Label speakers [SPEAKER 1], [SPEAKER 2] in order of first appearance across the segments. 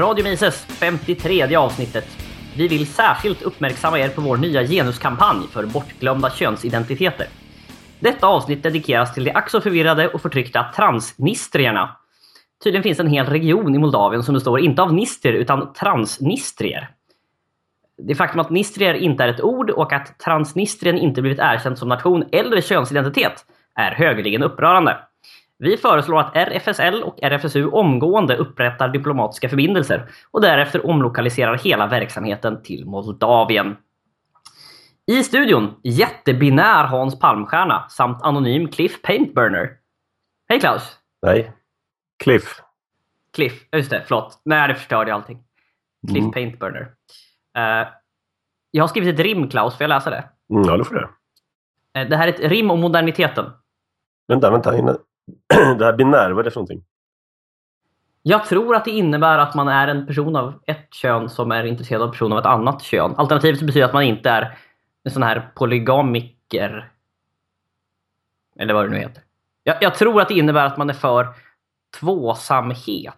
[SPEAKER 1] Radio Mises 53 avsnittet. Vi vill särskilt uppmärksamma er på vår nya genuskampanj för bortglömda könsidentiteter. Detta avsnitt dedikeras till de ack så förvirrade och förtryckta transnistrierna. Tydligen finns en hel region i Moldavien som består inte av nister utan transnistrier. Det faktum att nistrier inte är ett ord och att Transnistrien inte blivit erkänt som nation eller könsidentitet är högeligen upprörande. Vi föreslår att RFSL och RFSU omgående upprättar diplomatiska förbindelser och därefter omlokaliserar hela verksamheten till Moldavien. I studion jättebinär Hans Palmstierna samt anonym Cliff Paintburner. Hej Klaus!
[SPEAKER 2] Nej. Cliff.
[SPEAKER 1] Cliff, just det, förlåt. Nej, det förstörde jag allting. Cliff
[SPEAKER 2] Mm.
[SPEAKER 1] Paintburner. Uh, jag har skrivit ett rim Klaus, får jag läsa det?
[SPEAKER 2] Mm, ja, det får du.
[SPEAKER 1] Eh, det här är ett rim om moderniteten.
[SPEAKER 2] Vänta, vänta. Innan. Det här binär, vad är det för någonting?
[SPEAKER 1] Jag tror att det innebär att man är en person av ett kön som är intresserad av en person av ett annat kön. Alternativt betyder att man inte är en sån här polygamiker. Eller vad det nu heter. Jag, jag tror att det innebär att man är för tvåsamhet.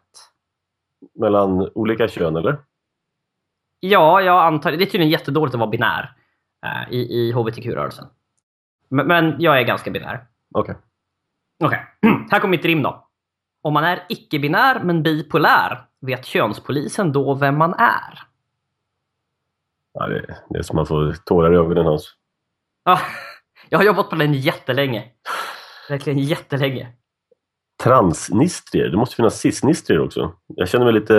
[SPEAKER 2] Mellan olika kön, eller?
[SPEAKER 1] Ja, jag antar det. är tydligen jättedåligt att vara binär eh, i, i hbtq-rörelsen. Men, men jag är ganska binär.
[SPEAKER 2] Okej.
[SPEAKER 1] Okej, här kommer mitt rim då. Om man är icke-binär men bipolär, vet könspolisen då vem man är?
[SPEAKER 2] Ja, det, det är som man får tårar i ögonen, Hans.
[SPEAKER 1] Ja, jag har jobbat på den jättelänge. Verkligen jättelänge.
[SPEAKER 2] Transnistrier. Det måste finnas cisnistrier också. Jag känner mig lite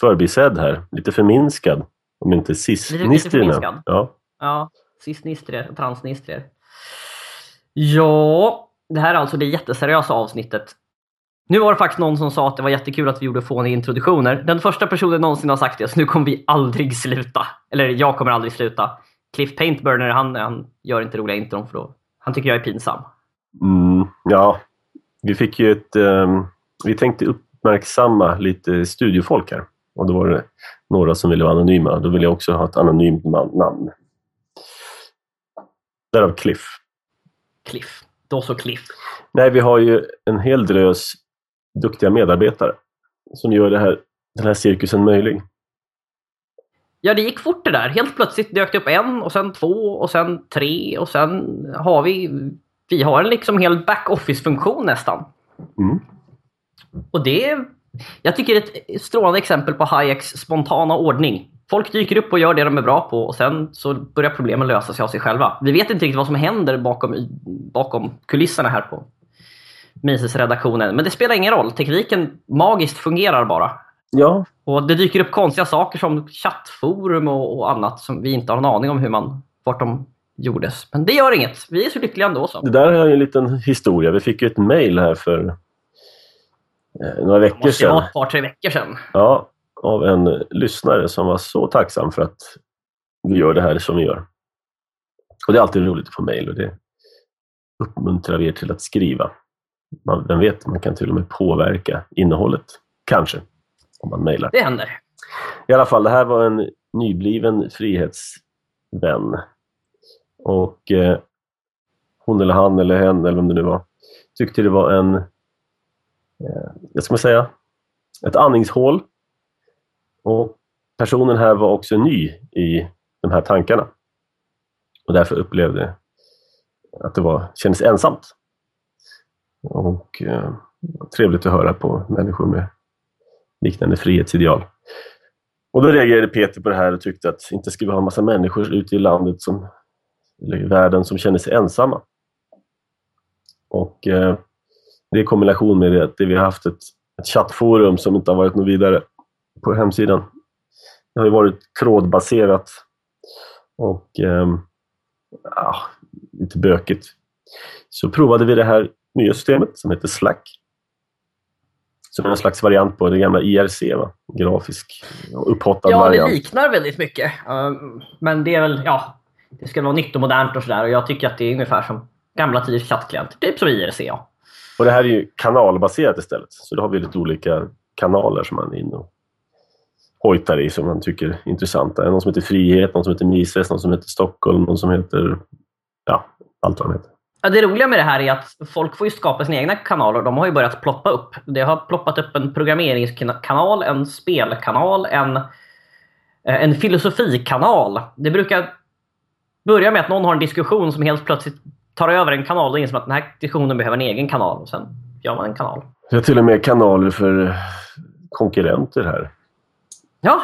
[SPEAKER 2] förbisedd här. Lite förminskad. Om inte cisnistrierna.
[SPEAKER 1] förminskad?
[SPEAKER 2] Ja.
[SPEAKER 1] Ja, cisnistrier transnistrier. Ja, det här är alltså det jätteseriösa avsnittet. Nu var det faktiskt någon som sa att det var jättekul att vi gjorde fåniga introduktioner. Den första personen någonsin har sagt det, så nu kommer vi aldrig sluta. Eller jag kommer aldrig sluta. Cliff Paintburner, han, han gör inte roliga intron för då. Han tycker jag är pinsam.
[SPEAKER 2] Mm, ja. Vi fick ju ett... ehm, vi tänkte uppmärksamma lite studiefolk här. Och då var det några som ville vara anonyma. Då ville jag också ha ett anonymt namn. Därav Cliff.
[SPEAKER 1] Cliff. Då så Cliff.
[SPEAKER 2] Nej, vi har ju en hel drös duktiga medarbetare som gör det här, den här cirkusen möjlig.
[SPEAKER 1] Ja, det gick fort det där. Helt plötsligt dök det upp en och sen två och sen tre och sen har vi... Vi har en liksom hel back-office-funktion nästan.
[SPEAKER 2] Mm.
[SPEAKER 1] Och det... Jag tycker det är ett strålande exempel på Hayeks spontana ordning. Folk dyker upp och gör det de är bra på och sen så börjar problemen lösa sig av sig själva. Vi vet inte riktigt vad som händer bakom, bakom kulisserna här på Mises-redaktionen. Men det spelar ingen roll. Tekniken magiskt fungerar bara.
[SPEAKER 2] Ja,
[SPEAKER 1] Och det dyker upp konstiga saker som chattforum och, och annat som vi inte har en aning om hur man, vart de gjordes. Men det gör inget. Vi är så lyckliga ändå. Så.
[SPEAKER 2] det där är ju en liten historia. Vi fick ju ett mejl här för eh, några
[SPEAKER 1] Det
[SPEAKER 2] veckor
[SPEAKER 1] måste ju vara
[SPEAKER 2] sedan.
[SPEAKER 1] ett par, tre veckor sedan.
[SPEAKER 2] Ja, av en lyssnare som var så tacksam för att vi gör det här som vi gör. Och det är alltid roligt att få mejl och det uppmuntrar vi er till att skriva. Man, vem vet, man kan till och med påverka innehållet. Kanske, om man mejlar.
[SPEAKER 1] Det händer.
[SPEAKER 2] I alla fall, det här var en nybliven frihetsvän. Och eh, hon eller han eller hen eller vem det nu var tyckte det var en, eh, vad ska man säga, ett andningshål. Och personen här var också ny i de här tankarna. Och därför upplevde att det var, kändes ensamt. Och eh, trevligt att höra på människor med liknande frihetsideal. Och då reagerade Peter på det här och tyckte att inte ska vi ha en massa människor ute i landet som, eller i världen som känner sig ensamma. Och eh, det i kombination med det att vi har haft ett, ett chattforum som inte har varit något vidare på hemsidan. Det har ju varit trådbaserat och eh, ja, lite bökigt. Så provade vi det här nya systemet som heter Slack. Som är en slags variant på det gamla IRC, va? grafisk upphottad
[SPEAKER 1] Ja, det
[SPEAKER 2] variant.
[SPEAKER 1] liknar väldigt mycket. Um, Men det är väl, ja, det ska vara nytt och modernt och sådär. Och jag tycker att det är ungefär som gamla tiders chattklient. Typ som IRC, ja.
[SPEAKER 2] Och det här är ju kanalbaserat istället. Så då har vi lite olika kanaler som man är inne och hojtar i som man tycker är intressanta. Någon som heter Frihet, någon som heter Mises, någon som heter Stockholm, någon som heter... Ja, allt vad de heter.
[SPEAKER 1] Ja, det roliga med det här är att folk får ju skapa sina egna kanaler. De har ju börjat ploppa upp. Det har ploppat upp en programmeringskanal, en spelkanal, en, eh, en filosofikanal. Det brukar börja med att någon har en diskussion som helt plötsligt tar över en kanal och inser att den här diskussionen behöver en egen kanal. Och sen gör man en kanal.
[SPEAKER 2] Vi har till och med kanaler för konkurrenter här.
[SPEAKER 1] Ja,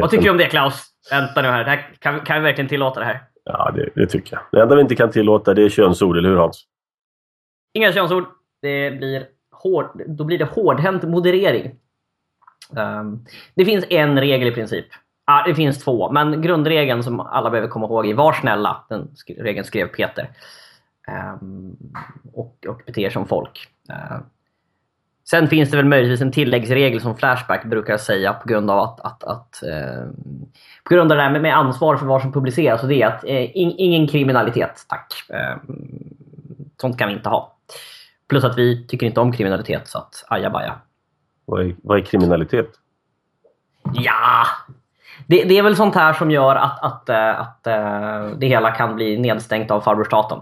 [SPEAKER 1] vad tycker du om det Klaus? Vänta nu här. Det här kan, kan vi verkligen tillåta det här?
[SPEAKER 2] Ja, det, det tycker jag. Det enda vi inte kan tillåta det är könsord, eller hur Hans?
[SPEAKER 1] Inga könsord. Det blir hård, då blir det hårdhänt moderering. Um, det finns en regel i princip. Ah, det finns två, men grundregeln som alla behöver komma ihåg är var snälla. Den sk- regeln skrev Peter. Um, och, och bete er som folk. Uh, sen finns det väl möjligtvis en tilläggsregel som Flashback brukar säga på grund av att, att, att uh, på grund av det här med, med ansvar för vad som publiceras. Och det är att uh, in, ingen kriminalitet, tack. Um, sånt kan vi inte ha. Plus att vi tycker inte om kriminalitet, så att ajabaja.
[SPEAKER 2] Vad är, vad är kriminalitet?
[SPEAKER 1] Ja, det, det är väl sånt här som gör att, att, eh, att, eh, det hela kan bli nedstängt av farbror staten.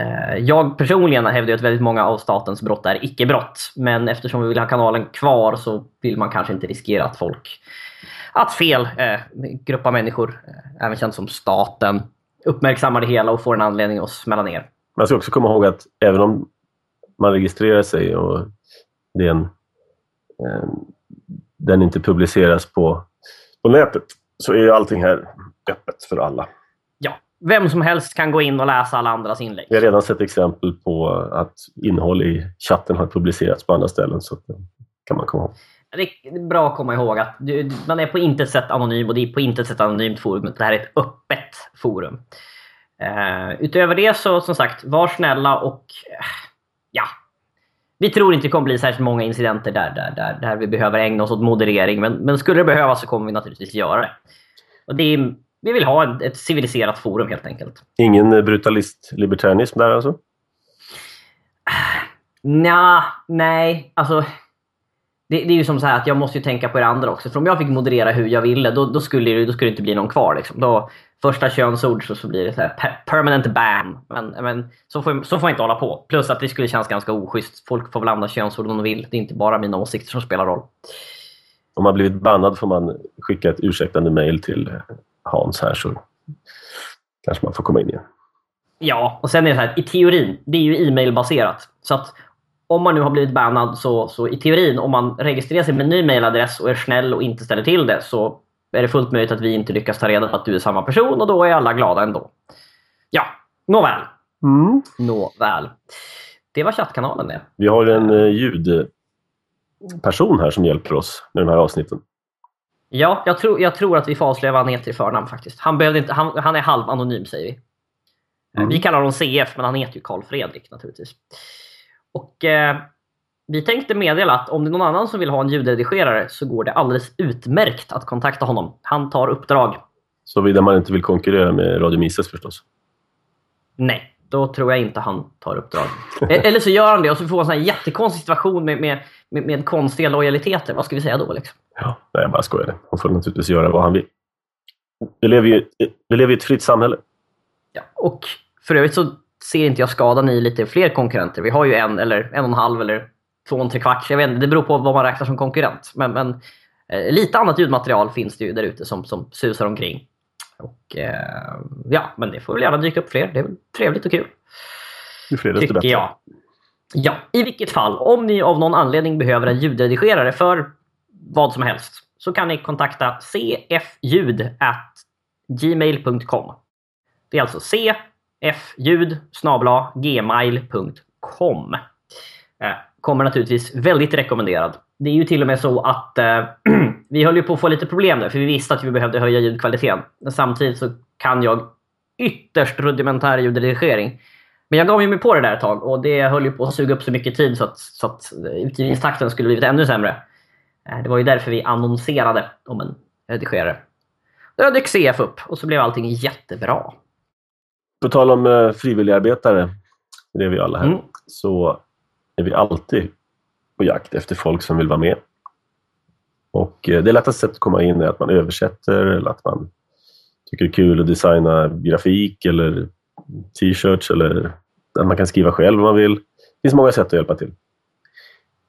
[SPEAKER 1] Eh, jag personligen hävdar att väldigt många av statens brott är icke-brott. Men eftersom vi vill ha kanalen kvar så vill man kanske inte riskera att folk, att fel eh, grupp av människor, eh, även känd som staten, uppmärksammar det hela och får en anledning att smälla ner.
[SPEAKER 2] Man ska också komma ihåg att även om man registrerar sig och den, eh, den inte publiceras på, på nätet så är ju allting här öppet för alla.
[SPEAKER 1] Vem som helst kan gå in och läsa alla andras inlägg.
[SPEAKER 2] Vi har redan sett exempel på att innehåll i chatten har publicerats på andra ställen. Så det kan man komma ihåg.
[SPEAKER 1] Det är bra att komma ihåg att du, man är på intet sätt anonym och det är på intet sätt anonymt forum. Det här är ett öppet forum. Uh, utöver det så som sagt, var snälla och uh, ja. Vi tror inte det kommer bli särskilt många incidenter där, där, där, där vi behöver ägna oss åt moderering. Men, men skulle det behövas så kommer vi naturligtvis göra det. Och det är, vi vill ha ett, civiliserat forum helt enkelt.
[SPEAKER 2] Ingen eh, brutalist-libertarianism där alltså?
[SPEAKER 1] Nja, nej. Alltså, det, det är ju som så här att jag måste ju tänka på er andra också. För om jag fick moderera hur jag ville, då, då, skulle, det, då skulle det inte bli någon kvar. Liksom. Då, första könsord så, så blir det så här per, permanent ban. Men, men så, får, så får jag inte hålla på. Plus att det skulle kännas ganska oschysst. Folk får väl använda könsord om de vill. Det är inte bara mina åsikter som spelar roll.
[SPEAKER 2] Om man blivit bannad får man skicka ett ursäktande mejl till eh, Hans här så kanske man får komma in igen.
[SPEAKER 1] Ja, och sen är det så här, i teorin, det är ju e-mailbaserat. Så att om man nu har blivit bannad så, så i teorin, om man registrerar sig med en ny mailadress och är snäll och inte ställer till det så är det fullt möjligt att vi inte lyckas ta reda på att du är samma person och då är alla glada ändå. Ja, nåväl.
[SPEAKER 2] Mm.
[SPEAKER 1] Nåväl. Det var chattkanalen det.
[SPEAKER 2] Vi har en eh, ljudperson här som hjälper oss med de här avsnitten.
[SPEAKER 1] Ja, jag tror, jag tror att vi får avslöja vad han heter i förnamn faktiskt. Han, behövde inte, han, han är halv anonym säger vi.
[SPEAKER 2] Mm.
[SPEAKER 1] Vi kallar honom CF, men han heter ju Karl Fredrik naturligtvis. Och eh, vi tänkte meddela att om det är någon annan som vill ha en ljudredigerare så går det alldeles utmärkt att kontakta honom. Han tar uppdrag.
[SPEAKER 2] Såvida man inte vill konkurrera med Radio Mises förstås.
[SPEAKER 1] Nej, då tror jag inte han tar uppdrag. E- Eller så gör han det och så får vi en jättekonstig situation med, med, med, med konstiga lojaliteter. Vad ska vi säga då? Liksom?
[SPEAKER 2] Ja, nej, jag bara skojade. Han får naturligtvis göra vad han vill. Vi lever ju vi lever i ett fritt samhälle.
[SPEAKER 1] Ja, och för övrigt så ser inte jag skadan i lite fler konkurrenter. Vi har ju en eller en och en halv eller två och en tre kvarts. Jag vet inte, det beror på vad man räknar som konkurrent. Men, men eh, lite annat ljudmaterial finns det ju där ute som, som susar omkring. Och eh, ja, men det får väl gärna dyka upp fler. Det är väl trevligt och kul.
[SPEAKER 2] Ju fler desto bättre.
[SPEAKER 1] jag. Ja, i vilket fall. Om ni av någon anledning behöver en ljudredigerare för vad som helst så kan ni kontakta cfljud@gmail.com. Det är alltså cfljud gmail.com. Eh, kommer naturligtvis väldigt rekommenderad. Det är ju till och med så att eh, vi höll ju på att få lite problem där, för vi visste att vi behövde höja ljudkvaliteten. Men samtidigt så kan jag ytterst rudimentär ljudredigering. Men jag gav ju mig på det där ett tag och det höll ju på att suga upp så mycket tid så att, så att eh, utgivningstakten skulle blivit ännu sämre. Eh, Det var ju därför vi annonserade om en redigerare. Då dök CF upp och så blev allting jättebra.
[SPEAKER 2] På tal om eh, frivilligarbetare, det är vi alla här,
[SPEAKER 1] Mm.
[SPEAKER 2] så är vi alltid på jakt efter folk som vill vara med. Och eh, det lättaste sättet att komma in är att man översätter eller att man tycker det är kul att designa grafik eller t-shirts eller Att man kan skriva själv om man vill. Det finns många sätt att hjälpa till.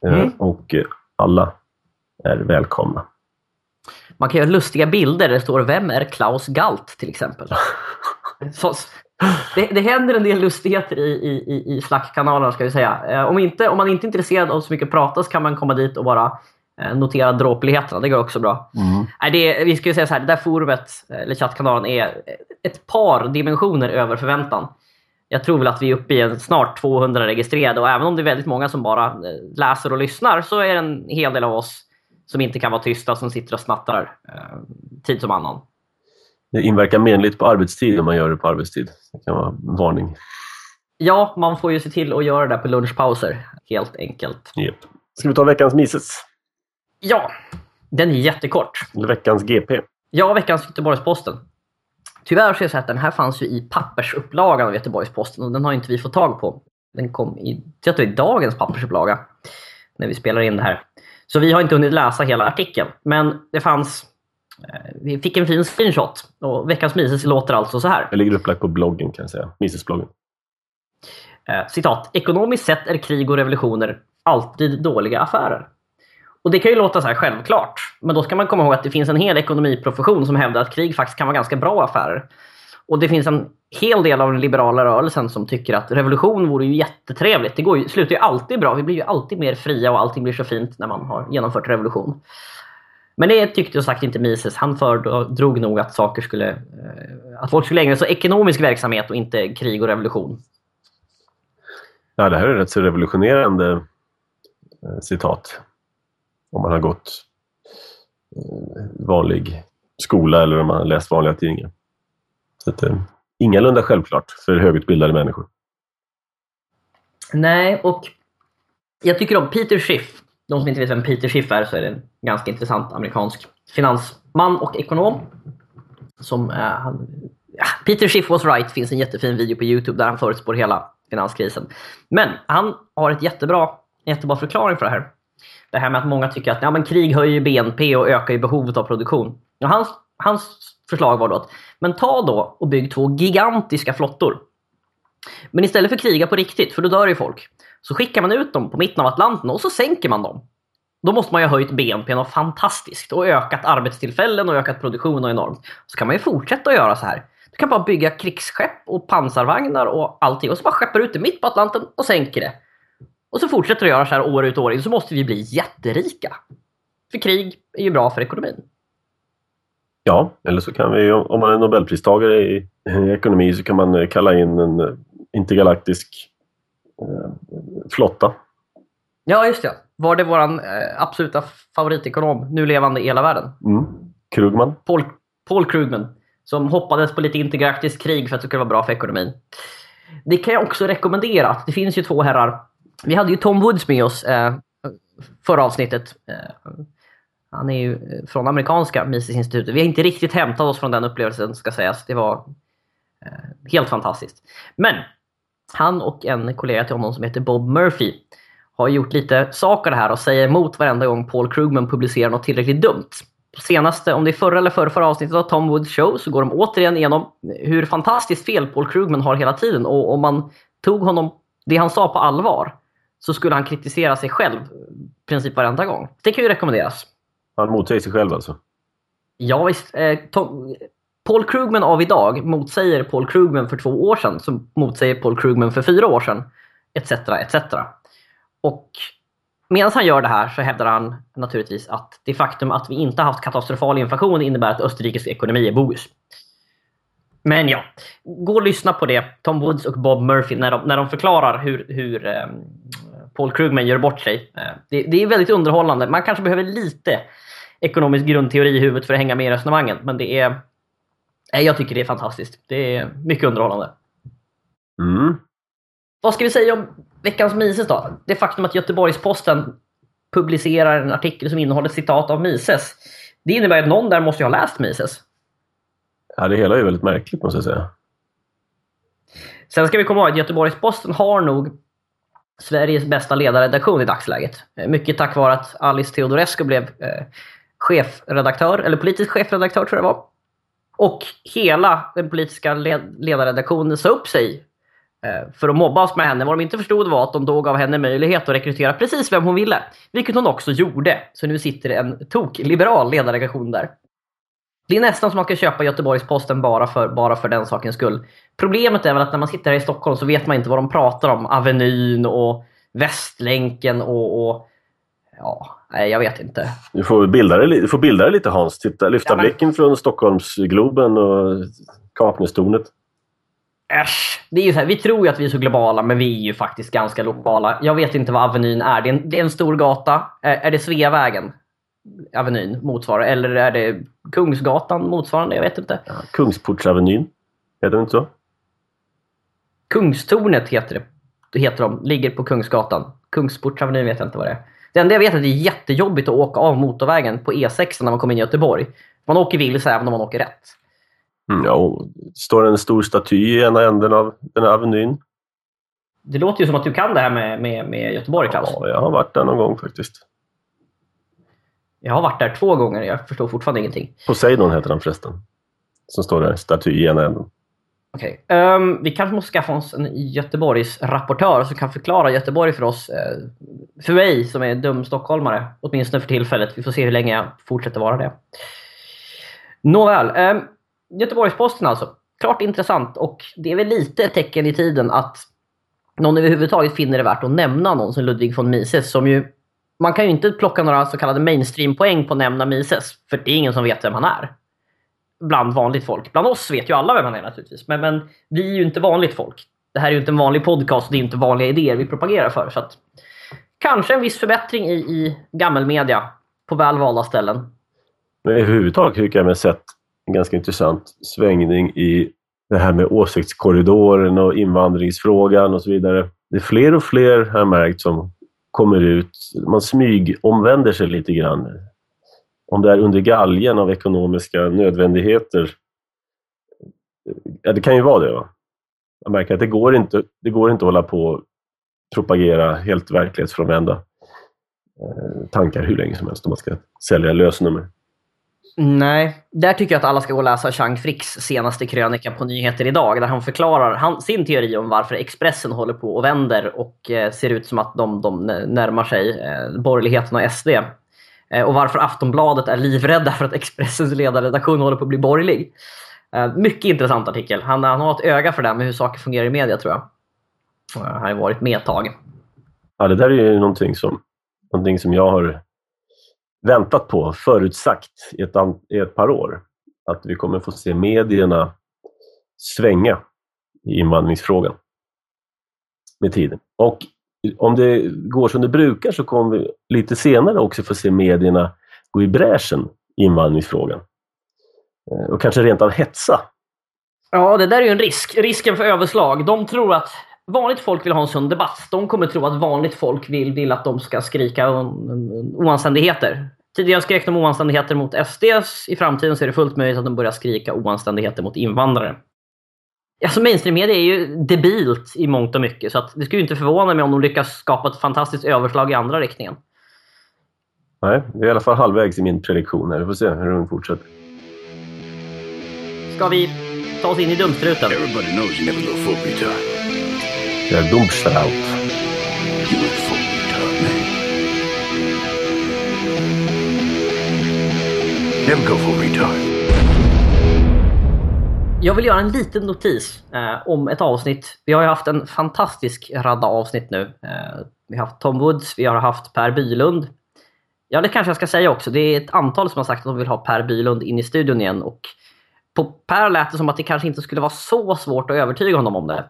[SPEAKER 1] Mm.
[SPEAKER 2] Och alla är välkomna.
[SPEAKER 1] Man kan göra lustiga bilder där det står “Vem är Klaus Galt?” till exempel. Så, det, det händer en del lustigheter i, i, i- Slack-kanalerna ska vi säga. Eh, Om, inte, om man inte är intresserad av så mycket prata så kan man komma dit och bara eh, notera dråpligheterna. Det går också bra. Nej, det, vi ska ju säga så här, det där forumet, eller chattkanalen, är ett par dimensioner över förväntan. Jag tror väl att vi är uppe i snart 200 registrerade och även om det är väldigt många som bara eh, läser och lyssnar så är det en hel del av oss som inte kan vara tysta som sitter och snattar eh, tid som annan.
[SPEAKER 2] Det inverkar menligt på arbetstid om man gör det på arbetstid. Det kan vara en varning.
[SPEAKER 1] Ja, man får ju se till att göra det på lunchpauser, helt enkelt.
[SPEAKER 2] Yep. Ska vi ta veckans Mises?
[SPEAKER 1] Ja, den är jättekort.
[SPEAKER 2] Eller veckans GP?
[SPEAKER 1] Ja, veckans Göteborgs-Posten. Tyvärr så är det så att den här fanns ju i pappersupplagan av Göteborgs-Posten och den har inte vi fått tag på. Den kom i, jag tror i dagens pappersupplaga när vi spelar in det här. Så vi har inte hunnit läsa hela artikeln. Men det fanns... eh, Vi fick en fin screenshot och veckans Mises låter alltså så här.
[SPEAKER 2] Det ligger upplagt på bloggen kan jag säga. Mises-bloggen.
[SPEAKER 1] Eh, citat. Ekonomiskt sett är krig och revolutioner alltid dåliga affärer. Och det kan ju låta så här självklart. Men då ska man komma ihåg att det finns en hel ekonomiprofession som hävdar att krig faktiskt kan vara ganska bra affärer. Och det finns en hel del av den liberala rörelsen som tycker att revolution vore ju jättetrevligt. Det går ju, slutar ju alltid bra. Vi blir ju alltid mer fria och allting blir så fint när man har genomfört revolution. Men det tyckte jag sagt inte Mises. Han föredrog nog att saker skulle, eh, att folk skulle ägna sig åt ekonomisk verksamhet och inte krig och revolution.
[SPEAKER 2] Ja, det här är rätt så revolutionerande eh, citat. Om man har gått eh, vanlig skola eller om man har läst vanliga tidningar. Så att, eh, ingalunda självklart för högutbildade människor.
[SPEAKER 1] Nej, och jag tycker om Peter Schiff. De som inte vet vem Peter Schiff är så är det en ganska intressant amerikansk finansman och ekonom. Som, eh, han, ja, Peter Schiff was right finns en jättefin video på Youtube där han förutspår hela finanskrisen. Men han har ett jättebra, en jättebra förklaring för det här. Det här med att många tycker att ja, men krig höjer BNP och ökar ju behovet av produktion. Och hans, hans förslag var då att men ta då och bygg två gigantiska flottor. Men istället för att kriga på riktigt, för då dör ju folk, så skickar man ut dem på mitten av Atlanten och så sänker man dem. Då måste man ju ha höjt BNP något fantastiskt och ökat arbetstillfällen och ökat produktionen enormt. Så kan man ju fortsätta att göra så här. Du kan bara bygga krigsskepp och pansarvagnar och allting och så bara skeppar ut det mitt på Atlanten och sänker det. Och så fortsätter du göra så här år ut och år in så måste vi bli jätterika. För krig är ju bra för ekonomin.
[SPEAKER 2] Ja, eller så kan vi, om man är Nobelpristagare i, i ekonomi så kan man eh, kalla in en eh, intergalaktisk eh, flotta.
[SPEAKER 1] Ja, just det. Var det våran eh, absoluta favoritekonom, nu levande i hela världen?
[SPEAKER 2] Mm. Krugman.
[SPEAKER 1] Paul, Paul Krugman. Som hoppades på lite intergalaktiskt krig för att det skulle vara bra för ekonomin. Det kan jag också rekommendera. Det finns ju två herrar. Vi hade ju Tom Woods med oss eh, förra avsnittet. Eh, han är ju eh, från amerikanska Misesinstitutet. Vi har inte riktigt hämtat oss från den upplevelsen ska sägas. Det var eh, helt fantastiskt. Men han och en kollega till honom som heter Bob Murphy har gjort lite sak av det här och säger emot varenda gång Paul Krugman publicerar något tillräckligt dumt. Senaste, om det är förra eller förra, förra avsnittet av Tom Woods show så går de återigen igenom hur fantastiskt fel Paul Krugman har hela tiden och om man tog honom, det han sa på allvar så skulle han kritisera sig själv i princip varenda gång. Det kan ju rekommenderas.
[SPEAKER 2] Han motsäger sig själv alltså.
[SPEAKER 1] Ja, visst. Eh, Tom, Paul Krugman av idag motsäger Paul Krugman för två år sedan som motsäger Paul Krugman för fyra år sedan. Etc. etc. Och medan han gör det här så hävdar han naturligtvis att det faktum att vi inte haft katastrofal inflation innebär att Österrikes ekonomi är bogus. Men ja, gå och lyssna på det. Tom Woods och Bob Murphy när de, när de förklarar hur, hur eh, Paul Krugman gör bort sig. Eh, det, det är väldigt underhållande. Man kanske behöver lite ekonomisk grundteori i huvudet för att hänga med i resonemangen. Men det är... Nej, jag tycker det är fantastiskt. Det är mycket underhållande.
[SPEAKER 2] Mm.
[SPEAKER 1] Vad ska vi säga om veckans Mises då? Det faktum att Göteborgs-Posten publicerar en artikel som innehåller citat av Mises. Det innebär att någon där måste ju ha läst Mises.
[SPEAKER 2] Ja, det hela är väldigt märkligt måste jag säga.
[SPEAKER 1] Sen ska vi komma ihåg att Göteborgs-Posten har nog Sveriges bästa ledarredaktion i dagsläget. Mycket tack vare att Alice Teodorescu blev eh, chefredaktör, eller politisk chefredaktör tror jag det var. Och hela den politiska led ledarredaktionen sa upp sig eh, för att mobba oss med henne. Vad de inte förstod var att de då gav henne möjlighet att rekrytera precis vem hon ville. Vilket hon också gjorde. Så nu sitter det en tok-liberal ledardelegation där. Det är nästan som att man ska köpa Göteborgs-Posten bara för, bara för den sakens skull. Problemet är väl att när man sitter här i Stockholm så vet man inte vad de pratar om. Avenyn och Västlänken och, och ja, nej, jag vet inte.
[SPEAKER 2] Du får bilda dig, du får bilda lite Hans. Titta, lyfta
[SPEAKER 1] Ja, men-
[SPEAKER 2] blicken från Stockholmsgloben och Kaknästornet.
[SPEAKER 1] Äsch, det är ju så här, vi tror ju att vi är så globala, men vi är ju faktiskt ganska lokala. Jag vet inte vad Avenyn är. Det är en, det är en stor gata. Är, är det Sveavägen? Avenyn motsvarar? Eller är det Kungsgatan motsvarande? Jag vet inte.
[SPEAKER 2] Ja, Kungsportsavenyn. Heter den inte så?
[SPEAKER 1] Kungstornet heter det. Det heter de. Ligger på Kungsgatan. Kungsportsavenyn vet jag inte vad det är. Det enda jag vet är att det är jättejobbigt att åka av motorvägen på E6 när man kommer in i Göteborg. Man åker vilse även om man åker rätt.
[SPEAKER 2] Mm, ja, står en stor staty i ena änden av den här avenyn.
[SPEAKER 1] Det låter ju som att du kan det här med, med, med Göteborg, Klaus.
[SPEAKER 2] Ja, jag har varit där någon gång faktiskt.
[SPEAKER 1] Jag har varit där två gånger. Jag förstår fortfarande ingenting.
[SPEAKER 2] Poseidon heter han förresten. Som står där, staty i ena änden.
[SPEAKER 1] Okej. Um, vi kanske måste skaffa oss en Göteborgs rapportör som kan förklara Göteborg för oss. Eh, för mig som är dum stockholmare. Åtminstone för tillfället. Vi får se hur länge jag fortsätter vara det. Nåväl. Um, Göteborgs-Posten alltså. Klart intressant och det är väl lite ett tecken i tiden att någon överhuvudtaget finner det värt att nämna någon som Ludwig von Mises som ju man kan ju inte plocka några så kallade mainstream-poäng på att nämna Mises, för det är ingen som vet vem han är bland vanligt folk. Bland oss vet ju alla vem han är naturligtvis. Men, men vi är ju inte vanligt folk. Det här är ju inte en vanlig podcast och det är inte vanliga idéer vi propagerar för. Så att, kanske en viss förbättring i, i gammelmedia på väl valda ställen.
[SPEAKER 2] Men överhuvudtaget tycker jag mig sett en ganska intressant svängning i det här med åsiktskorridoren och invandringsfrågan och så vidare. Det är fler och fler, har jag märkt, som kommer ut. Man smygomvänder sig lite grann. Om det är under galgen av ekonomiska nödvändigheter. Ja, det kan ju vara det. Va? Jag märker att det går inte, det går inte att hålla på och propagera helt verklighetsfrånvända eh, tankar hur länge som helst om man ska sälja lösnummer.
[SPEAKER 1] Nej, där tycker jag att alla ska gå och läsa Chang Fricks senaste krönika på Nyheter idag. Där han förklarar han, sin teori om varför Expressen håller på och vänder och eh, ser ut som att de, de närmar sig eh, borgerligheten och SD. Eh, och varför Aftonbladet är livrädda för att Expressens ledarredaktion håller på att bli borgerlig. Eh, mycket intressant artikel. Han, han har ett öga för det här med hur saker fungerar i media tror jag. Eh, han har ju varit med ett tag.
[SPEAKER 2] Ja, det där är ju någonting som, någonting som jag har väntat på, förutsagt i ett, i ett par år. Att vi kommer få se medierna svänga i invandringsfrågan med tiden. Och om det går som det brukar så kommer vi lite senare också få se medierna gå i bräschen i invandringsfrågan. Eh, och kanske rent av hetsa.
[SPEAKER 1] Ja, det där är ju en risk. Risken för överslag. De tror att vanligt folk vill ha en sund debatt. De kommer tro att vanligt folk vill, vill att de ska skrika oanständigheter. Tidigare skrek de oanständigheter mot SDs. I framtiden så är det fullt möjligt att de börjar skrika oanständigheter mot invandrare. Alltså mainstream-media är ju debilt i mångt och mycket. Så att det skulle ju inte förvåna mig om de lyckas skapa ett fantastiskt överslag i andra riktningen.
[SPEAKER 2] Nej, vi är i alla fall halvvägs i min prediktion här. Vi får se hur den fortsätter.
[SPEAKER 1] Ska vi ta oss in i dumstruten?
[SPEAKER 3] Everybody knows you never go full retard.
[SPEAKER 2] Det är Domstraut.
[SPEAKER 3] You went full retard, man. Never go full retard.
[SPEAKER 1] Jag vill göra en liten notis eh, om ett avsnitt. Vi har ju haft en fantastisk radda avsnitt nu. Eh, vi har haft Tom Woods, vi har haft Per Bylund. Ja, det kanske jag ska säga också. Det är ett antal som har sagt att de vill ha Per Bylund in i studion igen. Och på Per lät det som att det kanske inte skulle vara så svårt att övertyga honom om det.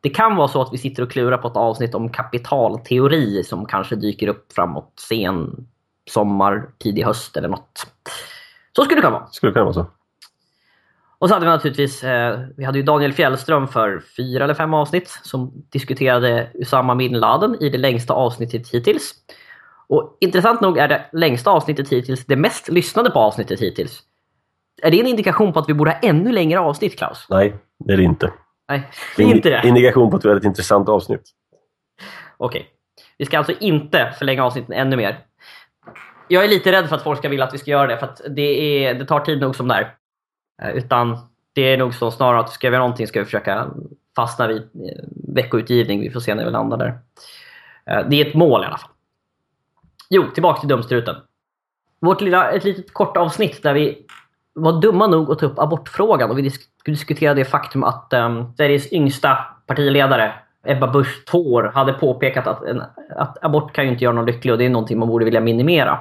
[SPEAKER 1] Det kan vara så att vi sitter och klurar på ett avsnitt om kapitalteori som kanske dyker upp framåt sen sommar, tidig höst eller något. Så skulle det kunna vara.
[SPEAKER 2] Skulle kunna vara så.
[SPEAKER 1] Och så hade vi naturligtvis, eh, vi hade ju Daniel Fjällström för fyra eller fem avsnitt som diskuterade Usama bin Laden i det längsta avsnittet hittills. Och intressant nog är det längsta avsnittet hittills det mest lyssnade på avsnittet hittills. Är det en indikation på att vi borde ha ännu längre avsnitt, Klaus?
[SPEAKER 2] Nej, det är det inte.
[SPEAKER 1] Nej, det är inte det.
[SPEAKER 2] Indikation på att vi har ett intressant avsnitt.
[SPEAKER 1] Okej. Vi ska alltså inte förlänga avsnitten ännu mer. Jag är lite rädd för att folk ska vilja att vi ska göra det, för att det, är, det tar tid nog som det är. Eh, utan det är nog så snarare att ska vi göra någonting ska vi försöka fastna vid eh, veckoutgivning. Vi får se när vi landar där. Eh, det är ett mål i alla fall. Jo, tillbaka till dumstruten. Vårt lilla, ett litet kort avsnitt där vi var dumma nog att ta upp abortfrågan och vi disk diskuterade det faktum att um, Sveriges yngsta partiledare Ebba Busch Thor hade påpekat att, en, att abort kan ju inte göra någon lycklig och det är någonting man borde vilja minimera.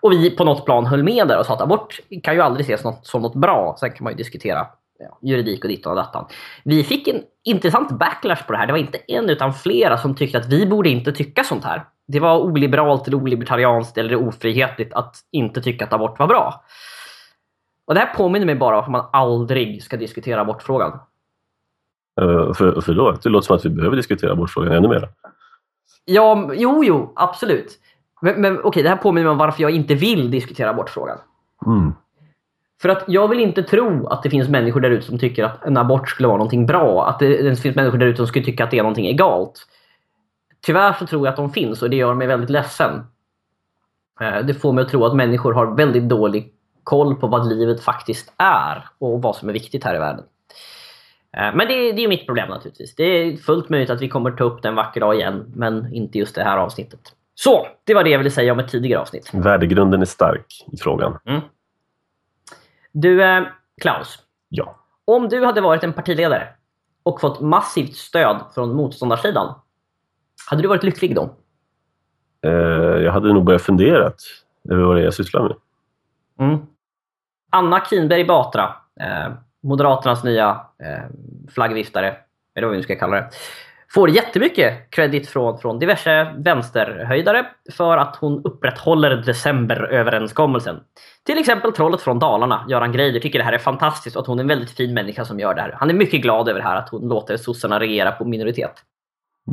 [SPEAKER 1] Och vi på något plan höll med där och sa att abort kan ju aldrig ses något, som något bra. Sen kan man ju diskutera ja, juridik och dittan och dattan. Vi fick en intressant backlash på det här. Det var inte en utan flera som tyckte att vi borde inte tycka sånt här. Det var oliberalt eller olibertarianskt eller ofrihetligt att inte tycka att abort var bra. Och det här påminner mig bara om att man aldrig ska diskutera abortfrågan.
[SPEAKER 2] Uh, för, förlåt, det låter som att vi behöver diskutera abortfrågan ännu mer.
[SPEAKER 1] Ja, jo, jo, absolut. Men, men okej, det här påminner mig om varför jag inte vill diskutera abortfrågan.
[SPEAKER 2] Mm.
[SPEAKER 1] För att jag vill inte tro att det finns människor där ute som tycker att en abort skulle vara någonting bra. Att det, det finns människor där ute som skulle tycka att det är någonting egalt. Tyvärr så tror jag att de finns och det gör mig väldigt ledsen. Eh, det får mig att tro att människor har väldigt dålig koll på vad livet faktiskt är och vad som är viktigt här i världen. Eh, men det, det är mitt problem naturligtvis. Det är fullt möjligt att vi kommer ta upp det en vacker dag igen, men inte just det här avsnittet. Så, det var det jag ville säga om ett tidigare avsnitt.
[SPEAKER 2] Värdegrunden är stark i frågan.
[SPEAKER 1] Mm. Du, eh, Klaus.
[SPEAKER 2] Ja.
[SPEAKER 1] Om du hade varit en partiledare och fått massivt stöd från motståndarsidan, hade du varit lycklig då?
[SPEAKER 2] Eh, jag hade nog börjat fundera över vad det är jag sysslar med.
[SPEAKER 1] Mm. Anna Kinberg Batra, eh, Moderaternas nya eh, flaggviftare, eller vad vi nu ska kalla det, får jättemycket credit från, från diverse vänsterhöjdare för att hon upprätthåller decemberöverenskommelsen. Till exempel trollet från Dalarna, Göran Greider, tycker det här är fantastiskt och att hon är en väldigt fin människa som gör det här. Han är mycket glad över här att hon låter sossarna regera på minoritet.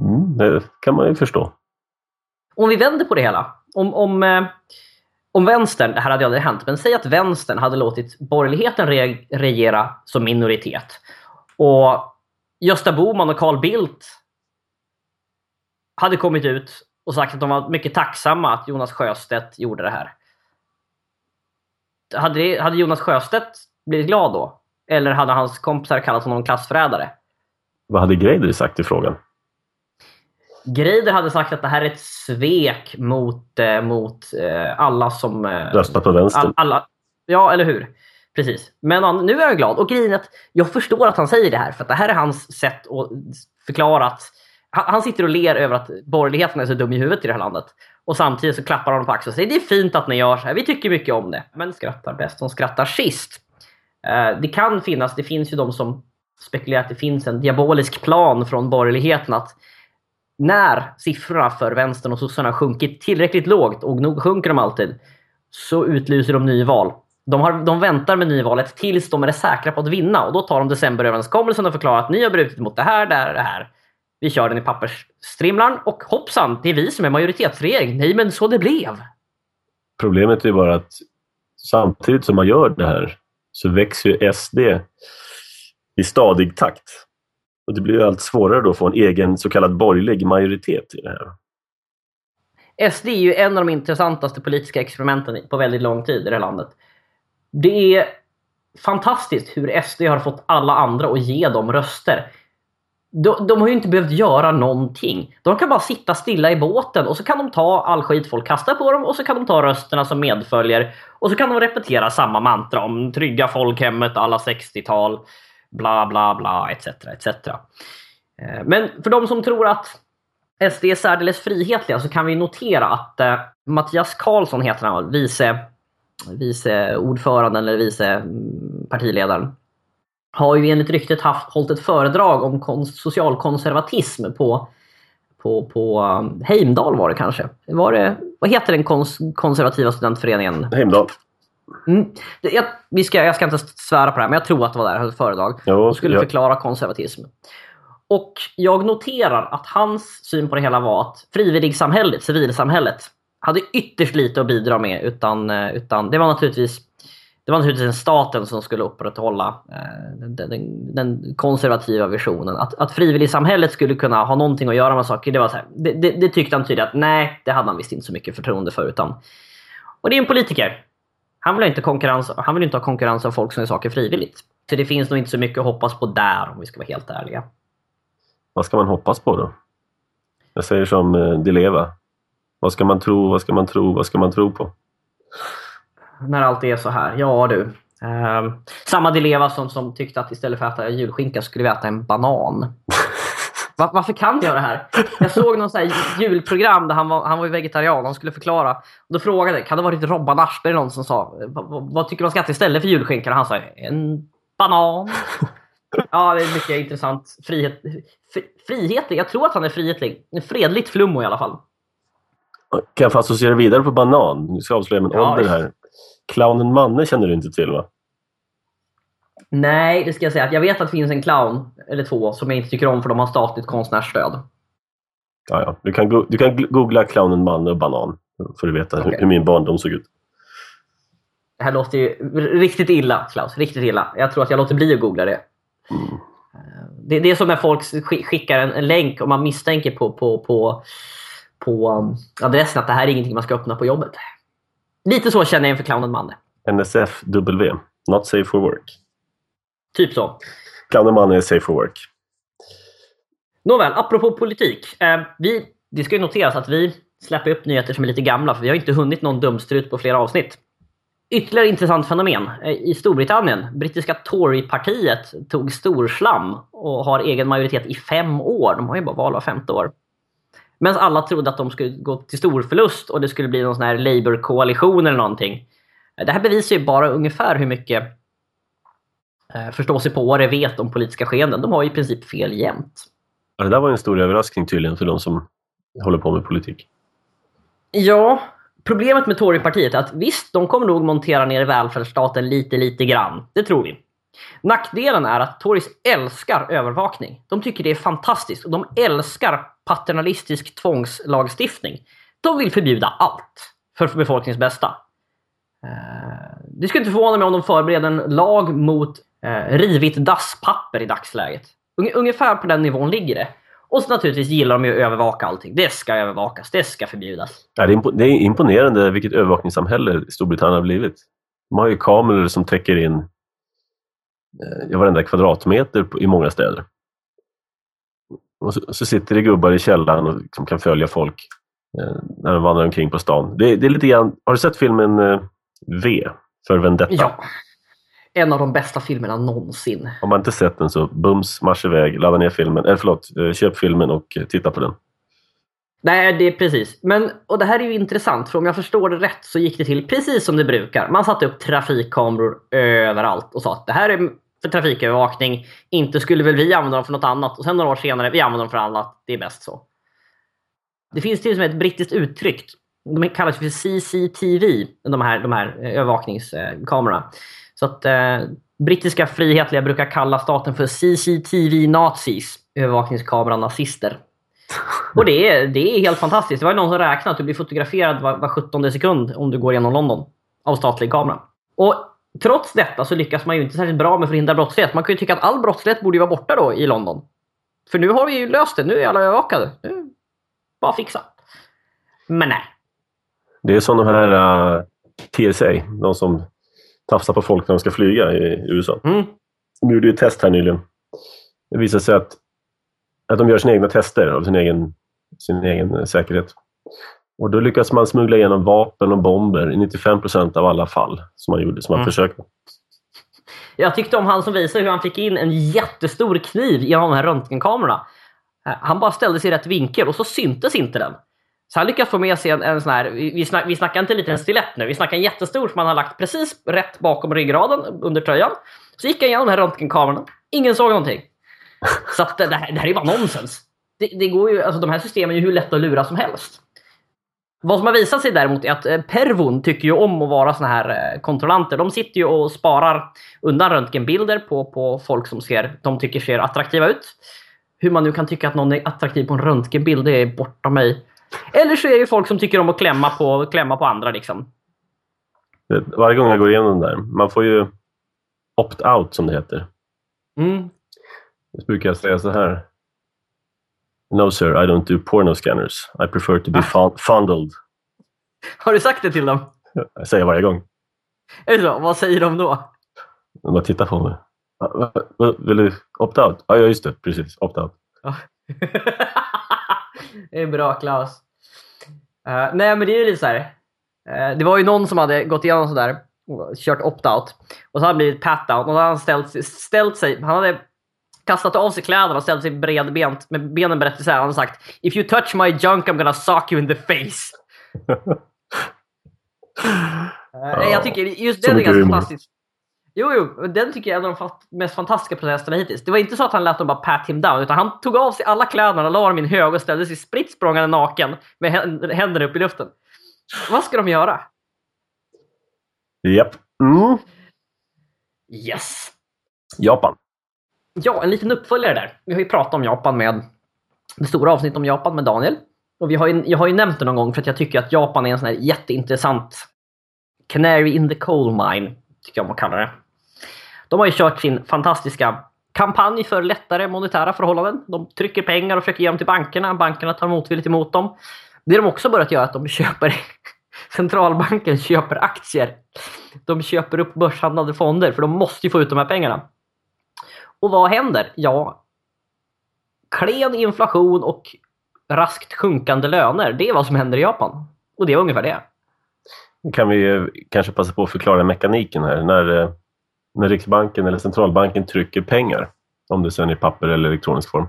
[SPEAKER 2] Mm, det kan man ju förstå.
[SPEAKER 1] Om vi vänder på det hela. Om, om, eh, om vänstern, det här hade aldrig hänt, men säg att vänstern hade låtit borgerligheten regera som minoritet. Och Gösta Boman och Carl Bildt hade kommit ut och sagt att de var mycket tacksamma att Jonas Sjöstedt gjorde det här. Hade, det, hade Jonas Sjöstedt blivit glad då? Eller hade hans kompisar kallat honom klassförrädare?
[SPEAKER 2] Vad hade Greider sagt i frågan?
[SPEAKER 1] Greider hade sagt att det här är ett svek mot, eh, mot eh, alla som... Eh,
[SPEAKER 2] Röstat på vänster.
[SPEAKER 1] All, alla, ja, eller hur? Precis. Men nu är jag glad. Och grejen är att jag förstår att han säger det här. För att det här är hans sätt att förklara att han sitter och ler över att borgerligheten är så dum i huvudet i det här landet. Och samtidigt så klappar han på axeln och säger det är fint att ni gör så här. Vi tycker mycket om det. Men skrattar bäst som skrattar sist. Det kan finnas, det finns ju de som spekulerar att det finns en diabolisk plan från borgerligheten att när siffrorna för vänstern och sossarna sjunkit tillräckligt lågt, och nog sjunker de alltid, så utlyser de nyval. De, har, de väntar med nyvalet tills de är säkra på att vinna och då tar de decemberöverenskommelsen och förklarar att ni har brutit mot det här, det här, det här. Vi kör den i pappersstrimlan och hoppsan, det är vi som är majoritetsregering. Nej, men så det blev.
[SPEAKER 2] Problemet är bara att samtidigt som man gör det här så växer ju SD i stadig takt. Och det blir allt svårare då att få en egen så kallad borgerlig majoritet i det här.
[SPEAKER 1] SD är ju en av de intressantaste politiska experimenten på väldigt lång tid i det här landet. Det är fantastiskt hur SD har fått alla andra att ge dem röster. De, de, har ju inte behövt göra någonting. De kan bara sitta stilla i båten och så kan de ta all skit folk kastar på dem och så kan de ta rösterna som medföljer och så kan de repetera samma mantra om trygga folkhemmet alla 60-tal bla bla bla etc. etc. Eh, men för de som tror att SD är särdeles frihetliga så kan vi notera att eh, Mattias Karlsson heter han, vice, vice ordföranden eller vice mm, partiledaren har ju enligt ryktet haft, hållit ett föredrag om konst, socialkonservatism på, på, på eh, Heimdal var det kanske. Var det, vad heter den kons, konservativa studentföreningen?
[SPEAKER 2] Heimdal.
[SPEAKER 1] Mm. Jag, vi ska, jag ska inte svära på det här, men jag tror att det var där hans föredrag.
[SPEAKER 2] Jo,
[SPEAKER 1] och skulle
[SPEAKER 2] ja.
[SPEAKER 1] förklara konservatism. Och jag noterar att hans syn på det hela var att frivilligsamhället, civilsamhället, hade ytterst lite att bidra med. Utan, eh, utan det var naturligtvis det var naturligtvis en staten som skulle upprätthålla eh, den, den, den, konservativa visionen. Att, att frivilligsamhället skulle kunna ha någonting att göra med saker, det, var så här, det, det, det, tyckte han tydligt att nej, det hade han visst inte så mycket förtroende för. Utan, och det är en politiker. Han vill, inte konkurrens, han vill inte ha konkurrens av folk som gör saker frivilligt. Så det finns nog inte så mycket att hoppas på där om vi ska vara helt ärliga.
[SPEAKER 2] vad ska man hoppas på då? Jag säger som eh, Dileva. Vad ska man tro, vad ska man tro, vad ska man tro på?
[SPEAKER 1] När allt är så här. Ja du. Ehm, samma Dileva som, som tyckte att istället för att äta julskinka skulle vi äta en banan. Va- varför kan jag det här? Jag såg någon här julprogram där han var, han var vegetarian. Han skulle förklara. Och då frågade kan det varit Robban Aschberg någon som sa vad, tycker du man ska äta istället för julskinkan? Och han sa en banan. Ja, det är mycket intressant. Frihet, fri, frihetlig? Jag tror att han är frihetlig. Fredligt flummo i alla fall.
[SPEAKER 2] Kan jag få associera vidare på banan? Nu ska jag avslöja min
[SPEAKER 1] Ja,
[SPEAKER 2] ålder här. Clownen Manne känner du inte till va?
[SPEAKER 1] Nej, det ska jag säga. Jag vet att det finns en clown eller två som jag inte tycker om för de har statligt konstnärsstöd.
[SPEAKER 2] Ja, ja. Du, kan go- du kan gl- googla clownen Manne och banan. För att veta hur,
[SPEAKER 1] Okej.
[SPEAKER 2] hur min barndom såg ut.
[SPEAKER 1] Det här låter ju riktigt illa, Klaus. Riktigt illa. Jag tror att jag låter bli att googla det. Det, det är som när folk sk- skickar en, en länk och man misstänker på, på, på, på um, adressen att det här är ingenting man ska öppna på jobbet. Lite så känner jag inför clownen Manne.
[SPEAKER 2] NSFW. Not safe for work.
[SPEAKER 1] Typ så.
[SPEAKER 2] Clownen Manne är safe for work.
[SPEAKER 1] Nåväl, apropå politik. Eh, vi, det ska ju noteras att vi släpper upp nyheter som är lite gamla för vi har inte hunnit någon dumstrut på flera avsnitt. Ytterligare intressant fenomen. Eh, I Storbritannien, brittiska Torypartiet tog storslam och har egen majoritet i fem år. De har ju bara val var femte år. Medan alla trodde att de skulle gå till stor förlust och det skulle bli någon sån här Labour-koalition eller någonting. Eh, Det här bevisar ju bara ungefär hur mycket eh, förståsigpåare vet om politiska skeenden. De har i princip fel jämt.
[SPEAKER 2] Ja, det där var en stor överraskning tydligen för de som håller på med politik.
[SPEAKER 1] Ja, problemet med Torypartiet är att visst, de kommer nog montera ner välfärdsstaten lite, lite grann. Det tror vi. Nackdelen är att Tories älskar övervakning. De tycker det är fantastiskt och de älskar paternalistisk tvångslagstiftning. De vill förbjuda allt för befolkningens bästa. Eh, Det skulle inte förvåna mig om de förbereder en lag mot eh, rivigt dasspapper i dagsläget. Unge- Ungefär på den nivån ligger det. Och så naturligtvis gillar de ju att övervaka allting. Det ska övervakas, det ska förbjudas.
[SPEAKER 2] Ja, det, är imponerande vilket övervakningssamhälle Storbritannien har blivit. De har ju kameror som täcker in eh, varenda kvadratmeter i många städer. Och så, så sitter det gubbar i källaren och liksom kan följa folk eh, när de vandrar omkring på stan. Det, det är lite grann, har du sett filmen eh, V för Vendetta?
[SPEAKER 1] Ja. En av de bästa filmerna någonsin.
[SPEAKER 2] Har man inte sett den så bums, marsch iväg, ladda ner filmen, eller förlåt, eh, köp filmen och eh, titta på den.
[SPEAKER 1] Nej, det är precis. Men, och det här är ju intressant, för om jag förstår det rätt så gick det till precis som det brukar. Man satte upp trafikkameror överallt och sa att det här är för trafikövervakning. Inte skulle väl vi använda dem för något annat. Och sen några år senare, vi använder dem för annat. Det är bäst så. Det finns till och med ett brittiskt uttryck. De kallas för CCTV, de här, de här eh, övervakningskamerorna. Så att eh, brittiska frihetliga brukar kalla staten för CCTV-nazis, övervakningskamera-nazister. Och det är, det är helt fantastiskt. Det var ju någon som räknade att du blir fotograferad var, var 17 sekund om du går genom London av statlig kamera. Och trots detta så lyckas man ju inte särskilt bra med att förhindra brottslighet. Man kan ju tycka att all brottslighet borde ju vara borta då i London. För nu har vi ju löst det. Nu är alla övervakade. Nu är bara fixa. Men nej.
[SPEAKER 2] Det är som de här eh, uh, TSA, de som tafsar på folk när de ska flyga i USA.
[SPEAKER 1] Mm.
[SPEAKER 2] De gjorde ju ett test här nyligen. Det visade sig att, att de gör sina egna tester av sin egen, sin egen eh, säkerhet. Och då lyckas man smuggla igenom vapen och bomber i 95 procent av alla fall som man gjorde, som man
[SPEAKER 1] Mm.
[SPEAKER 2] försökte.
[SPEAKER 1] Jag tyckte om han som visade hur han fick in en jättestor kniv genom de här röntgenkamerorna. Eh, Han bara ställde sig i rätt vinkel och så syntes inte den. Så han lyckades få med sig en, en sån här, vi, snack, vi snackar inte en liten stilett nu, vi snackar en jättestor som han har lagt precis rätt bakom ryggraden under tröjan. Så gick han igenom de här röntgenkamerorna. Ingen såg någonting. Så att det, här, det här är bara nonsens. Det, det går ju, alltså de här systemen är ju hur lätta att lura som helst. Vad som har visat sig däremot är att eh, Pervon tycker ju om att vara såna här eh, kontrollanter. De sitter ju och sparar undan röntgenbilder på, på folk som ser, de tycker ser attraktiva ut. Hur man nu kan tycka att någon är attraktiv på en röntgenbild, det är bortom mig. Eller så är det folk som tycker om att klämma på, klämma på andra. Liksom.
[SPEAKER 2] Varje gång jag går igenom den där, man får ju opt-out som det heter.
[SPEAKER 1] Mm.
[SPEAKER 2] Så brukar jag säga så här. No sir, I don't do porno scanners. I prefer to be fon- fondled.
[SPEAKER 1] Har du sagt det till dem?
[SPEAKER 2] Jag säger varje gång.
[SPEAKER 1] Är det så? Vad säger de då?
[SPEAKER 2] De bara tittar på mig. "Va- va- va- Vill du opt-out? Ja, ja, just det. Precis. Opt-out.
[SPEAKER 1] det är bra Klaus. Eh, nej men det är lite så här. eh, det var ju någon som hade gått igenom sådär och kört opt-out. Och så hade han blivit pat-out och då hade han ställt, ställt sig. Han hade kastat av sig kläderna och ställt sig bredbent med benen brett isär. Han hade sagt If you touch my junk I'm gonna sock you in the face. Eh, Jag tycker just den är ganska
[SPEAKER 2] humor.
[SPEAKER 1] Jo, jo, den tycker jag är en av de mest fantastiska protesterna hittills. Det var inte så att han lät dem bara pat him down, utan han tog av sig alla kläderna, la dem i en hög och ställde sig spritt naken med hän- händerna upp i luften. Vad ska de göra?
[SPEAKER 2] Japp. Mm.
[SPEAKER 1] Yes!
[SPEAKER 2] Japan.
[SPEAKER 1] Ja, en liten uppföljare där. Vi har ju pratat om Japan med det stora avsnittet om Japan med Daniel. Och vi har ju, jag har ju nämnt det någon gång för att jag tycker att Japan är en sån här jätteintressant canary in the coal mine, tycker jag om att kalla det. De har ju kört sin fantastiska kampanj för lättare monetära förhållanden. De trycker pengar och försöker ge dem till bankerna. Bankerna tar motvilligt emot dem. Det de också börjat göra är att de köper centralbanken köper aktier. De köper upp börshandlade fonder för de måste ju få ut de här pengarna. Och vad händer? Ja, klen inflation och raskt sjunkande löner. Det är vad som händer i Japan. Och det är ungefär det.
[SPEAKER 2] Nu kan vi kanske passa på att förklara mekaniken här. När, eh, när Riksbanken eller centralbanken trycker pengar, om det sen är i papper eller elektronisk form,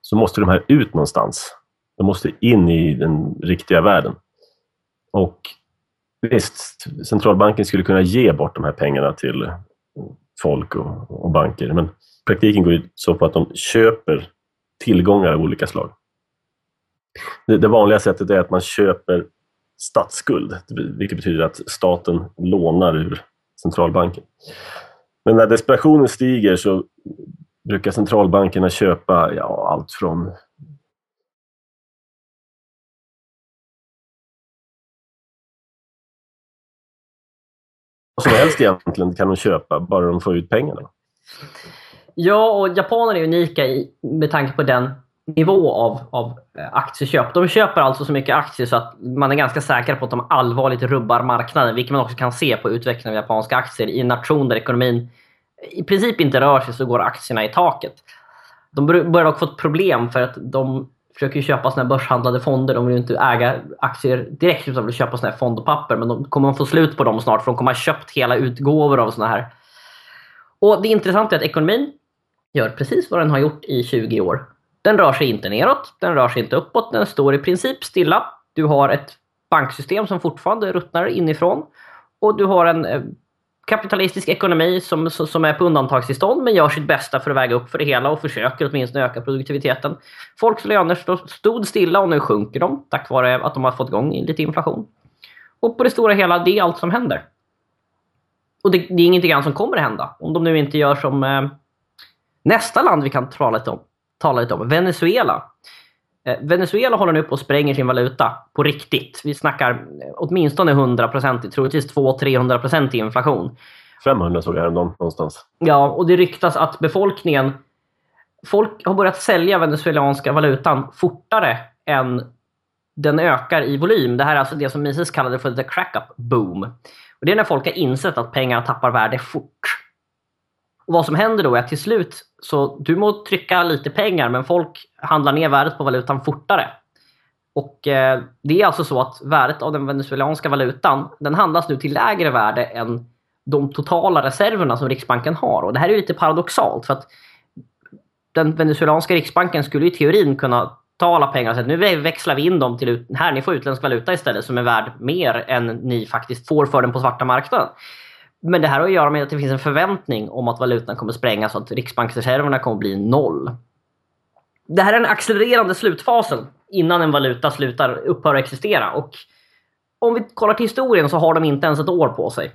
[SPEAKER 2] så måste de här ut någonstans. De måste in i den riktiga världen. Och visst, centralbanken skulle kunna ge bort de här pengarna till folk och, och banker, men praktiken går ju så på att de köper tillgångar av olika slag. Det, det vanliga sättet är att man köper statsskuld, vilket betyder att staten lånar ur centralbanken. Men när desperationen stiger så brukar centralbankerna köpa ja, allt från vad som helst egentligen kan de köpa, bara de får ut pengarna.
[SPEAKER 1] Ja, och japaner är unika i, med tanke på den nivå av, av eh, aktieköp. De köper alltså så mycket aktier så att man är ganska säker på att de allvarligt rubbar marknaden, vilket man också kan se på utvecklingen av japanska aktier. I en nation där ekonomin i princip inte rör sig så går aktierna i taket. De börjar dock få ett problem för att de försöker köpa såna här börshandlade fonder. De vill ju inte äga aktier direkt utan vill köpa såna här fondpapper. Men de kommer att få slut på dem snart för de kommer att ha köpt hela utgåvor av såna här. Och det intressanta är att ekonomin gör precis vad den har gjort i 20 år. Den rör sig inte neråt, den rör sig inte uppåt, den står i princip stilla. Du har ett banksystem som fortfarande ruttnar inifrån. Och du har en eh, kapitalistisk ekonomi som, som är på undantagstillstånd men gör sitt bästa för att väga upp för det hela och försöker åtminstone öka produktiviteten. Folks löner stod- stod stilla och nu sjunker de tack vare att de har fått igång lite inflation. Och på det stora hela, det är allt som händer. Och det, det är ingenting annat som kommer att hända. Om de nu inte gör som eh, nästa land vi kan tala lite om, tala lite om Venezuela. Eh, Venezuela håller nu på och spränger sin valuta på riktigt. Vi snackar eh, åtminstone 100%, troligtvis 200-300% i inflation.
[SPEAKER 2] 500 såg jag häromdagen någonstans.
[SPEAKER 1] Ja, och det ryktas att befolkningen... Folk har börjat sälja venezuelanska valutan fortare än den ökar i volym. Det här är alltså det som Mises kallade för the crack-up boom. Och det är när folk har insett att pengar tappar värde fort. Och vad som händer då är att till slut, så du må trycka lite pengar men folk handlar ner värdet på valutan fortare. Och eh, det är alltså så att värdet av den venezuelanska valutan, den handlas nu till lägre värde än de totala reserverna som Riksbanken har. Och det här är ju lite paradoxalt för att den venezuelanska riksbanken skulle i teorin kunna ta alla pengar och säga nu växlar vi in dem till ut- här, ni får utländsk valuta istället som är värd mer än ni faktiskt får för den på svarta marknaden. Men det här har att göra med att det finns en förväntning om att valutan kommer sprängas och att riksbanksreserverna kommer bli noll. Det här är den accelererande slutfasen innan en valuta slutar upphöra att existera. Och om vi kollar till historien så har de inte ens ett år på sig.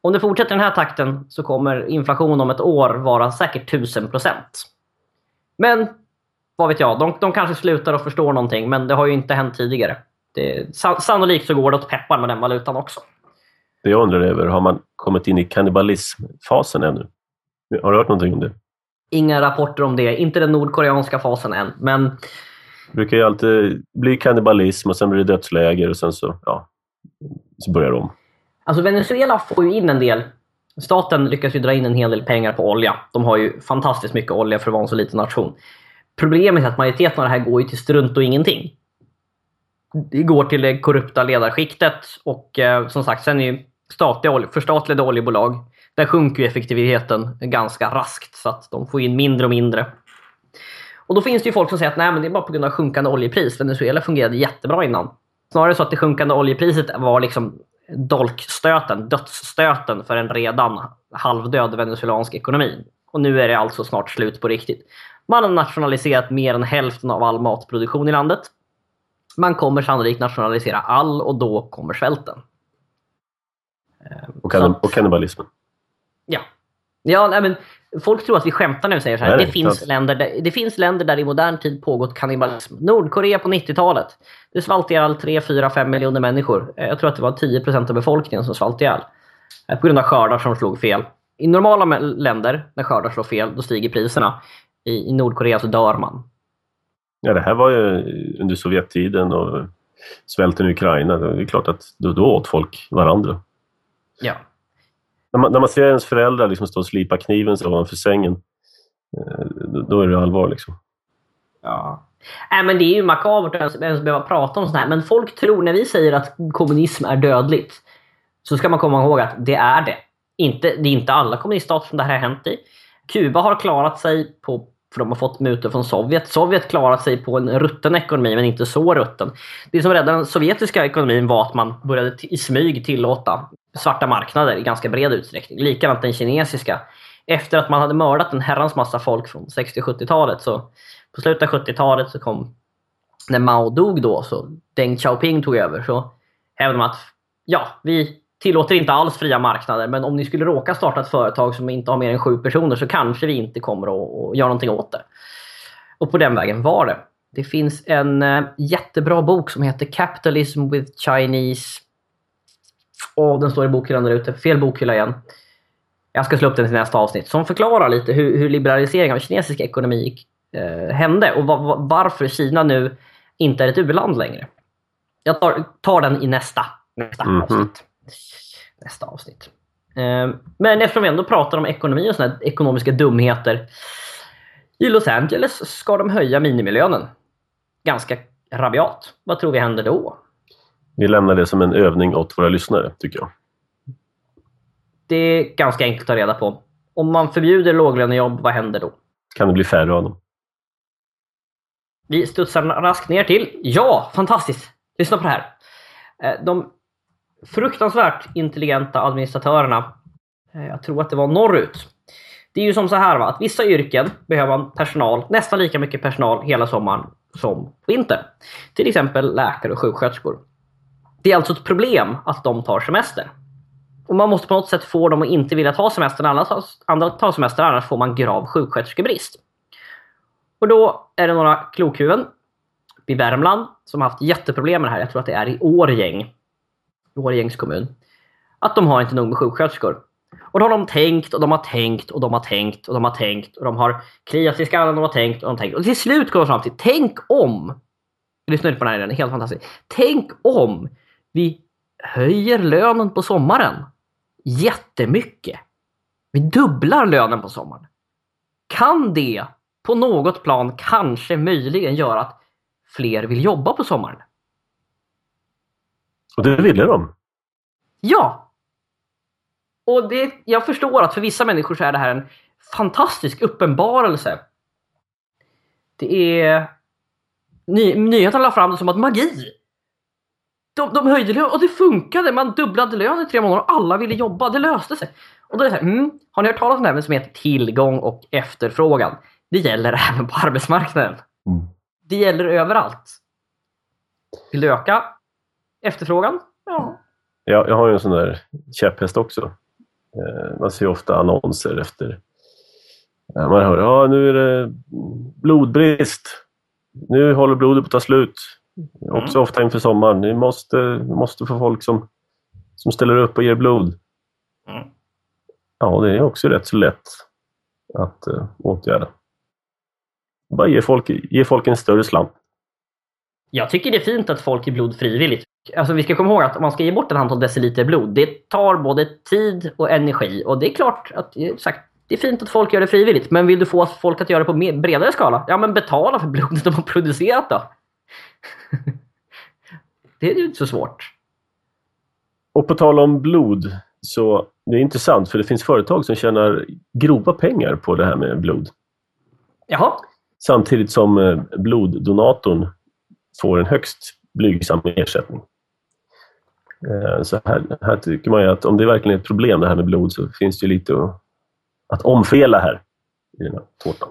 [SPEAKER 1] Om det fortsätter i den här takten så kommer inflation om ett år vara säkert 1000 procent. Men vad vet jag, de, de kanske slutar och förstår någonting, men det har ju inte hänt tidigare. Det, sannolikt så går det åt peppar med den valutan också.
[SPEAKER 2] Det jag undrar över, har man kommit in i kannibalismfasen ännu? Har du hört någonting om det?
[SPEAKER 1] Inga rapporter om det, inte den nordkoreanska fasen än. Men
[SPEAKER 2] Det brukar ju alltid bli kannibalism och sen blir det dödsläger och sen så, ja, så börjar de.
[SPEAKER 1] Alltså Venezuela får ju in en del. Staten lyckas ju dra in en hel del pengar på olja. De har ju fantastiskt mycket olja för att vara en så liten nation. Problemet är att majoriteten av det här går ju till strunt och ingenting. Det går till det korrupta ledarskiktet och eh, som sagt, sen är ju statliga förstatligade oljebolag, där sjunker ju effektiviteten ganska raskt så att de får in mindre och mindre. Och då finns det ju folk som säger att Nej, men det är bara på grund av sjunkande oljepris. Venezuela fungerade jättebra innan. Snarare så att det sjunkande oljepriset var liksom dolkstöten, dödsstöten för en redan halvdöd venezuelansk ekonomi. Och nu är det alltså snart slut på riktigt. Man har nationaliserat mer än hälften av all matproduktion i landet. Man kommer sannolikt nationalisera all och då kommer svälten.
[SPEAKER 2] Och, kann och kannibalismen.
[SPEAKER 1] Ja. Ja, nej, men folk tror att vi skämtar när vi säger så här.
[SPEAKER 2] Nej,
[SPEAKER 1] det,
[SPEAKER 2] nej,
[SPEAKER 1] finns länder där, det finns länder där i modern tid pågått kannibalism. Nordkorea på 90-talet. Det svalt ihjäl 3, 4, 5 miljoner människor. Eh, Jag tror att det var 10 procent av befolkningen som svalt ihjäl. Eh, På grund av skördar som slog fel. I normala länder, när skördar slår fel, då stiger priserna. I, I Nordkorea så dör man.
[SPEAKER 2] Ja, det här var ju under Sovjettiden och svälten i Ukraina. Det är klart att då, då åt folk varandra.
[SPEAKER 1] Ja.
[SPEAKER 2] När man, när man ser ens föräldrar liksom stå och slipa kniven så ovanför sängen, eh, då, är det allvar. Liksom.
[SPEAKER 1] Ja. Nej, men det är ju makabert att ens, ens behöva prata om sånt här. Men folk tror, när vi säger att kommunism är dödligt, så ska man komma ihåg att det är det. Inte, det är inte alla kommuniststater som det här har hänt i. Kuba har klarat sig på för de har fått mutor från Sovjet. Sovjet klarat sig på en rutten ekonomi, men inte så rutten. Det som räddade den sovjetiska ekonomin var att man började i smyg tillåta svarta marknader i ganska bred utsträckning. Likadant den kinesiska. Efter att man hade mördat en herrans massa folk från 60 och 70-talet så på slutet av 70-talet så kom, när Mao dog då, så Deng Xiaoping tog över, så hävdade man att ja, vi tillåter inte alls fria marknader, men om ni skulle råka starta ett företag som inte har mer än sju personer så kanske vi inte kommer att, göra någonting åt det. Och på den vägen var det. Det finns en eh, jättebra bok som heter Capitalism with Chinese... Åh, den står i bokhyllan där ute. Fel bokhylla igen. Jag ska slå upp den till nästa avsnitt. Som förklarar lite hur, hur liberaliseringen av kinesisk ekonomi eh, hände och va- va- varför Kina nu inte är ett u-land längre. Jag tar, tar den i nästa, nästa
[SPEAKER 2] Mhm.
[SPEAKER 1] avsnitt. Nästa avsnitt. Eh, men eftersom vi ändå pratar om ekonomi och här ekonomiska dumheter. I Los Angeles ska de höja minimilönen. Ganska rabiat. Vad tror vi händer då?
[SPEAKER 2] Vi lämnar det som en övning åt våra lyssnare, tycker jag.
[SPEAKER 1] Det är ganska enkelt att ta reda på. Om man förbjuder låglönejobb, vad händer då?
[SPEAKER 2] Kan det bli färre av dem?
[SPEAKER 1] Vi studsar raskt ner till Ja, fantastiskt! Lyssna på det här. Eh, De fruktansvärt intelligenta administratörerna, eh, jag tror att det var norrut. Det är ju som så här va, att vissa yrken behöver man personal, nästan lika mycket personal hela sommaren som vintern. Till exempel läkare och sjuksköterskor. Det är alltså ett problem att de tar semester. Och man måste på något sätt få dem att inte vilja ta semester, annars andra tar semester, annars får man grav sjuksköterskebrist. Och då är det några klokhuvuden i Värmland som har haft jätteproblem med det här. Jag tror att det är i Årgäng. I kommun. Att de har inte nog med sjuksköterskor. Och då har de tänkt och de har tänkt och de har tänkt och de har tänkt och de har kliat sig i skallen och de har tänkt och de har tänkt. Och till slut kommer de fram till, tänk om! Lyssna inte på den här, den är helt fantastisk. Tänk om vi höjer lönen på sommaren jättemycket. Vi dubblar lönen på sommaren. Kan det på något plan kanske möjligen göra att fler vill jobba på sommaren?
[SPEAKER 2] Och det ville de.
[SPEAKER 1] Ja! Och det, jag förstår att för vissa människor så är det här en fantastisk uppenbarelse. Det är... Ny, nyheterna la fram det som att magi. De, de höjde lön och det funkade. Man dubblade lön i tre månader och alla ville jobba. Det löste sig. Och då är det så här, mm, har ni hört talas om det här som heter tillgång och efterfrågan? Det gäller även på arbetsmarknaden.
[SPEAKER 2] Mm.
[SPEAKER 1] Det gäller överallt. Vill du öka efterfrågan? Ja.
[SPEAKER 2] Jag, jag har ju en sån där käpphäst också. Eh, man ser ofta annonser efter... Ja, man hör ja, nu är det blodbrist. Nu håller blodet på att ta slut. Också ofta inför sommaren. Ni måste, måste få folk som, som ställer upp och ger blod.
[SPEAKER 1] Mm.
[SPEAKER 2] Ja, det är också rätt så lätt att uh, åtgärda. Bara ge folk, ge folk en större slant.
[SPEAKER 1] Jag tycker det är fint att folk ger blod frivilligt. Alltså vi ska komma ihåg att om man ska ge bort ett antal deciliter blod, det tar både tid och energi. Och det är klart att, sagt, det är fint att folk gör det frivilligt, men vill du få folk att göra det på bredare skala? Ja, men betala för blodet de har producerat då. det är ju inte så svårt.
[SPEAKER 2] Och på tal om blod, så det är intressant för det finns företag som tjänar grova pengar på det här med blod.
[SPEAKER 1] Jaha,
[SPEAKER 2] Samtidigt som eh, bloddonatorn får en högst blygsam ersättning. Eh, så här, här tycker man ju att om det verkligen är ett problem det här med blod så finns det ju lite att, att omfela här i den här tårtan.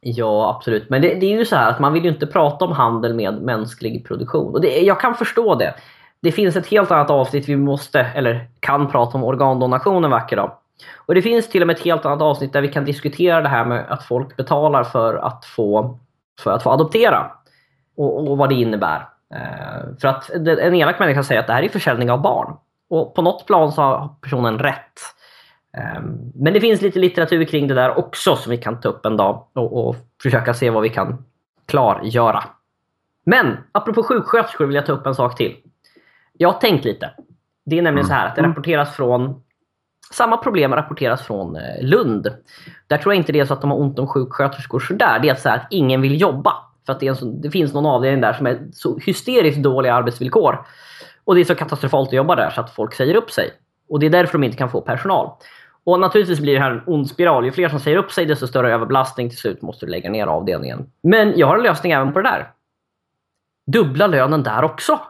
[SPEAKER 1] Ja, absolut. Men det, det är ju så här att man vill ju inte prata om handel med mänsklig produktion. Och det, jag kan förstå det. Det finns ett helt annat avsnitt vi måste, eller kan prata om organdonation en vacker dag. Och det finns till och med ett helt annat avsnitt där vi kan diskutera det här med att folk betalar för att få, för att få adoptera. Och, och vad det innebär. Eh, för att en elak människa säger att det här är försäljning av barn. Och på något plan så har personen rätt. Ehm, Men det finns lite litteratur kring det där också som vi kan ta upp en dag och, och försöka se vad vi kan klargöra. Men apropå sjuksköterskor vill jag ta upp en sak till. Jag har tänkt lite. Det är nämligen så här att det rapporteras från samma problem rapporteras från eh, Lund. Där tror jag inte det är så att de har ont om sjuksköterskor sådär. Det är så här att ingen vill jobba. För att det, är en så, det finns någon avdelning där som är så hysteriskt dåliga arbetsvillkor. Och det är så katastrofalt att jobba där så att folk säger upp sig. Och det är därför de inte kan få personal. Och naturligtvis blir det här en ond spiral. Ju fler som säger upp sig desto större överbelastning. Till slut måste du lägga ner avdelningen. Men jag har en lösning även på det där. Dubbla lönen där också.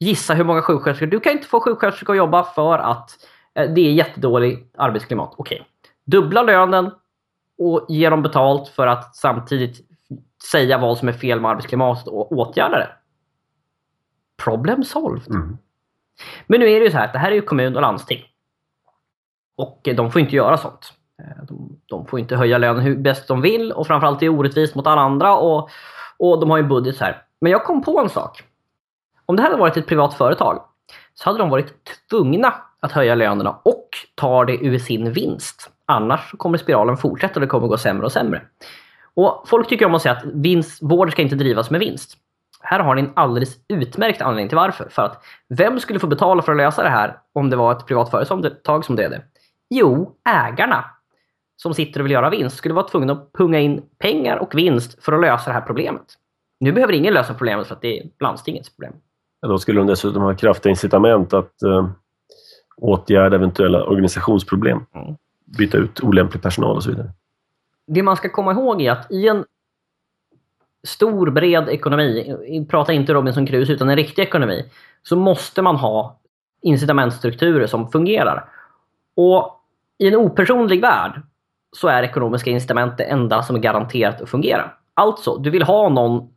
[SPEAKER 1] Gissa hur många sjuksköterskor. Du kan inte få sjuksköterskor att jobba för att eh, det är jättedåligt arbetsklimat. Okej. Dubbla lönen och ge dem betalt för att samtidigt säga vad som är fel med arbetsklimatet och åtgärda det. Problem solved.
[SPEAKER 2] Mm.
[SPEAKER 1] Men nu är det ju så här att det här är ju kommun och landsting. Och eh, de får inte göra sånt. Eh, De, de får inte höja lönen hur bäst de vill och framförallt är det orättvist mot alla andra och, och de har ju en budget så här. Men jag kom på en sak. Om det här hade varit ett privat företag så hade de varit tvungna att höja lönerna och ta det ur sin vinst. Annars kommer spiralen fortsätta och det kommer gå sämre och sämre. Och Folk tycker om att säga att vinst, vård ska inte drivas med vinst. Här har ni en alldeles utmärkt anledning till varför. För att vem skulle få betala för att lösa det här om det var ett privat företag som drev det? Jo, ägarna som sitter och vill göra vinst skulle vara tvungna att punga in pengar och vinst för att lösa det här problemet. Nu behöver ingen lösa problemet för att det är landstingets problem.
[SPEAKER 2] Ja, Då skulle de dessutom ha kraftiga incitament att eh, åtgärda eventuella organisationsproblem.
[SPEAKER 1] Mm.
[SPEAKER 2] Byta ut olämplig personal och så vidare.
[SPEAKER 1] Det man ska komma ihåg är att i en stor, bred ekonomi, prata inte Robinson Crusoe utan en riktig ekonomi, så måste man ha incitamentstrukturer som fungerar. Och i en opersonlig värld så är ekonomiska incitament det enda som är garanterat att fungera. Alltså, du vill ha någon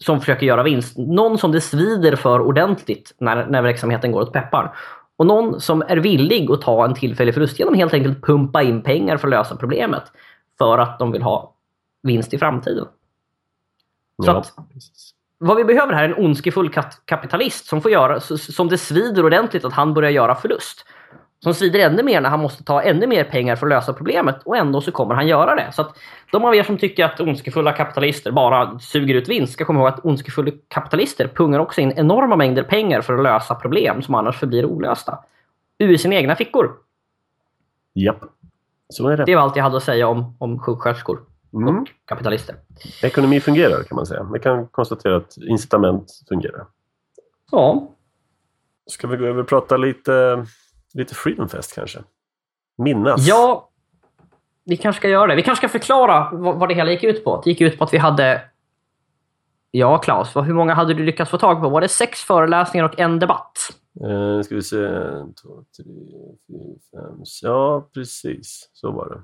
[SPEAKER 1] som försöker göra vinst. Någon som det svider för ordentligt när, när verksamheten går åt peppar. Och någon som är villig att ta en tillfällig förlust genom helt enkelt pumpa in pengar för att lösa problemet. För att de vill ha vinst i framtiden. Så
[SPEAKER 2] Ja,
[SPEAKER 1] att-. Vad vi behöver här är en ondskefull kapitalist som får göra, som det svider ordentligt att han börjar göra förlust. Som svider ännu mer när han måste ta ännu mer pengar för att lösa problemet och ändå så kommer han göra det. Så att de av er som tycker att ondskefulla kapitalister bara suger ut vinst ska komma ihåg att ondskefulla kapitalister pungar också in enorma mängder pengar för att lösa problem som annars förblir olösta. Ur sina egna fickor.
[SPEAKER 2] Japp, så är det.
[SPEAKER 1] Det var allt jag hade att säga om, om sjuksköterskor
[SPEAKER 2] Mm.
[SPEAKER 1] och kapitalister.
[SPEAKER 2] Ekonomi fungerar kan man säga. Vi kan konstatera att incitament fungerar.
[SPEAKER 1] Ja,
[SPEAKER 2] Ska vi gå över och prata lite, lite Freedom Fest kanske? Minnas.
[SPEAKER 1] Ja, vi kanske ska göra det. Vi kanske ska förklara vad, det hela gick ut på. Det gick ut på att vi hade... Ja, Claes, vad- hur många hade du lyckats få tag på? Var det sex föreläsningar och en debatt?
[SPEAKER 2] Eh, ska vi se. En, två, tre, fyra, fem. Ja, precis. Så var det.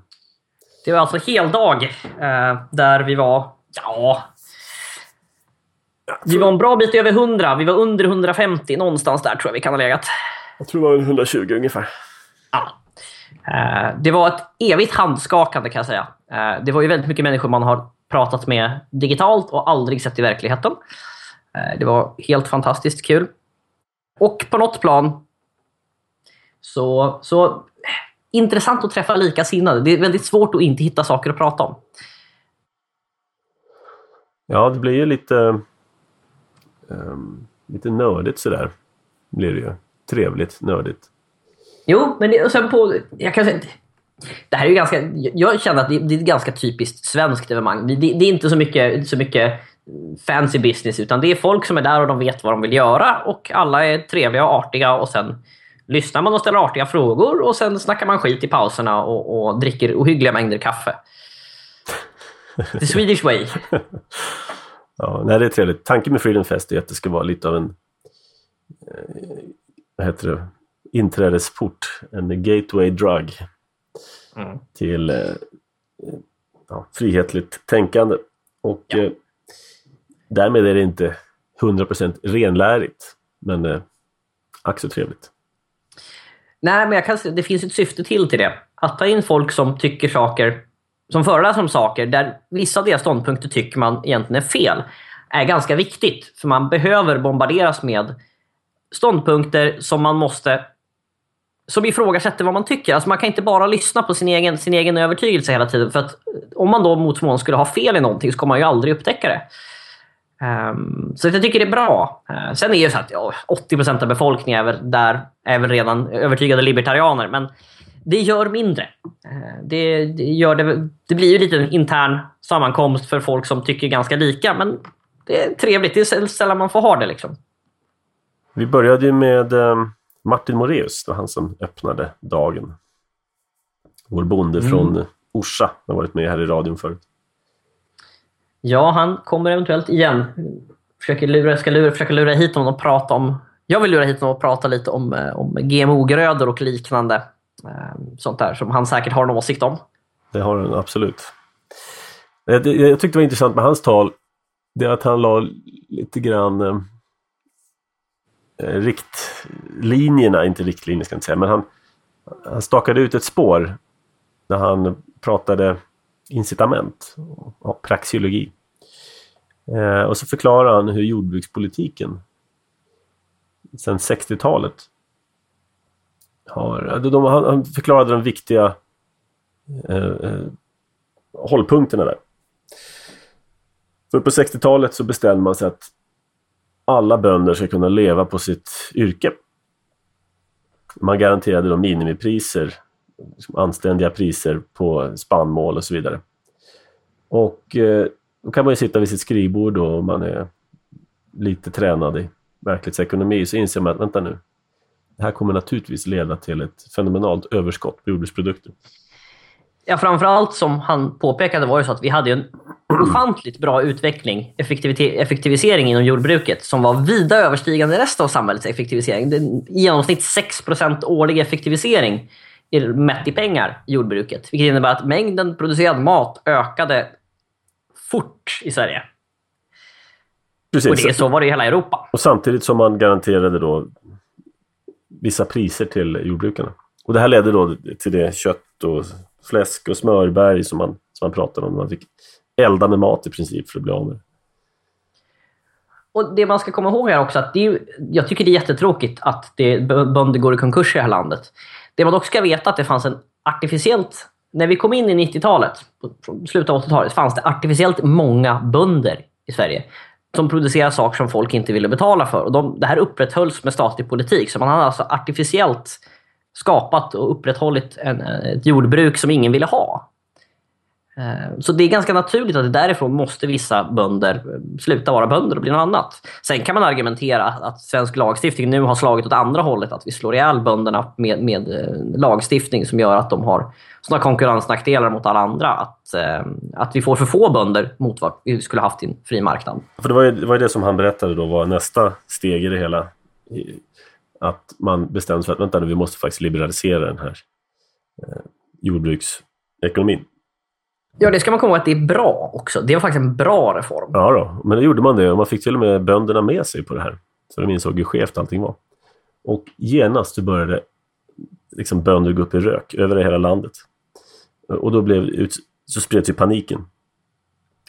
[SPEAKER 1] Det var alltså heldag eh, där vi var... Ja... Vi var en bra bit över 100. Vi var under 150. Någonstans där tror jag vi kan ha legat.
[SPEAKER 2] Jag tror det var en 120 ungefär.
[SPEAKER 1] Ja. Eh, Det var ett evigt handskakande kan jag säga. Eh, Det var ju väldigt mycket människor man har pratat med digitalt och aldrig sett i verkligheten. Eh, Det var helt fantastiskt kul. Och på något plan så, så intressant att träffa likasinnade. Det är väldigt svårt att inte hitta saker att prata om.
[SPEAKER 2] Ja, det blir ju lite, ehm, lite nördigt sådär. Blir det ju. Trevligt, nördigt.
[SPEAKER 1] Jo, men det, och sen på, jag kan säga, Det här är ju ganska, jag känner att det, det är ett ganska typiskt svenskt evenemang. Det, det, det är inte så mycket, så mycket fancy business, utan det är folk som är där och de vet vad de vill göra och alla är trevliga och artiga och sen lyssnar man och ställer artiga frågor och sen snackar man skit i pauserna och, och dricker ohyggliga mängder kaffe. The Swedish way.
[SPEAKER 2] Ja, nej, det är trevligt. Tanken med Freedom Fest är att det ska vara lite av en eh, heter det? inträdesport, en gateway drug
[SPEAKER 1] Mm.
[SPEAKER 2] till eh, ja, frihetligt tänkande. Och
[SPEAKER 1] Ja.
[SPEAKER 2] eh, därmed är det inte 100% renlärigt, men eh, ack så trevligt.
[SPEAKER 1] Nej, men jag kan, det finns ett syfte till till det. Att ta in folk som tycker saker, som föreläser om saker där vissa av deras ståndpunkter tycker man egentligen är fel, är ganska viktigt. För man behöver bombarderas med ståndpunkter som man måste som ifrågasätter vad man tycker. Alltså man kan inte bara lyssna på sin egen, sin egen övertygelse hela tiden. För att eh, om man då mot förmodan skulle ha fel i någonting så kommer man ju aldrig upptäcka det. Um, så jag tycker det är bra. Uh, sen är det ju så att ja, 80% av befolkningen är väl, där, är väl redan övertygade libertarianer. Men det gör mindre. Uh, det, det, gör det, det blir ju lite en intern sammankomst för folk som tycker ganska lika. Men det är trevligt. Det är sällan man får ha det. Liksom.
[SPEAKER 2] Vi började ju med eh, Martin Moreus, det var han som öppnade dagen. Vår bonde
[SPEAKER 1] Mm.
[SPEAKER 2] från Orsa har varit med här i radion förut.
[SPEAKER 1] Ja, han kommer eventuellt igen. Försöker lura, ska lura, försöka lura hit honom och prata om... Jag vill lura hit honom och prata lite om, eh, om GMO-grödor och liknande. Eh, Sånt där som han säkert har en åsikt om.
[SPEAKER 2] Det har han absolut. Jag tyckte det var intressant med hans tal, det är att han la lite grann Eh, riktlinjerna, inte riktlinjer ska jag inte säga, men han, han stakade ut ett spår när han pratade incitament och praxeologi. Eh, och så förklarar han hur jordbrukspolitiken sedan 60-talet har... de- Han han förklarade de viktiga eh, eh hållpunkterna där. För på 60-talet så bestämde man sig att alla bönder ska kunna leva på sitt yrke. Man garanterade då minimipriser, liksom anständiga priser på spannmål och så vidare. Och eh, då kan man ju sitta vid sitt skrivbord då om man är lite tränad i verklighetsekonomi så inser man att vänta nu, det här kommer naturligtvis leda till ett fenomenalt överskott på jordbruksprodukter.
[SPEAKER 1] Ja, framförallt som han påpekade var det så att vi hade en ofantligt bra utveckling, effektivisering inom jordbruket som var vida överstigande resten av samhällets effektivisering. Det I genomsnitt 6% årlig effektivisering i- mätt i pengar i jordbruket. Vilket innebär att mängden producerad mat ökade fort i Sverige.
[SPEAKER 2] Precis.
[SPEAKER 1] Och det är så var det i hela Europa.
[SPEAKER 2] Och samtidigt som man garanterade då vissa priser till jordbrukarna. Och det här ledde då till det kött och fläsk och smörberg som man, som man pratade om. Man fick elda med mat i princip för att bli av med det.
[SPEAKER 1] Och det man ska komma ihåg är också, att det är, jag tycker det är jättetråkigt att det, bönder går i konkurs i det här landet. Det man dock ska veta är att det fanns en artificiellt, när vi kom in i 90-talet, slutet av 80-talet, fanns det artificiellt många bönder i Sverige. Som producerar saker som folk inte ville betala för. Och de, det här upprätthölls med statlig politik. Så man hade alltså artificiellt skapat och upprätthållit en, ett jordbruk som ingen ville ha. Eh, så det är ganska naturligt att därifrån måste vissa bönder eh, sluta vara bönder och bli något annat. Sen kan man argumentera att svensk lagstiftning nu har slagit åt andra hållet. Att vi slår ihjäl bönderna med, med eh, lagstiftning som gör att de har sådana konkurrensnackdelar mot alla andra. Att, att vi får för få bönder mot vad vi skulle haft i en fri marknad.
[SPEAKER 2] För det var, ju, det var ju det som han berättade då var nästa steg i det hela. Att man bestämde sig för att vänta nu, vi måste faktiskt liberalisera den här eh, jordbruksekonomin.
[SPEAKER 1] Ja, det ska man komma ihåg att det är bra också. Det var faktiskt en bra reform.
[SPEAKER 2] Ja då, men då gjorde man det och man fick till och med bönderna med sig på det här. Så de insåg hur skevt allting var. Och genast började liksom bönder gå upp i rök över hela landet. Och då blev, ut- så spreds ju paniken.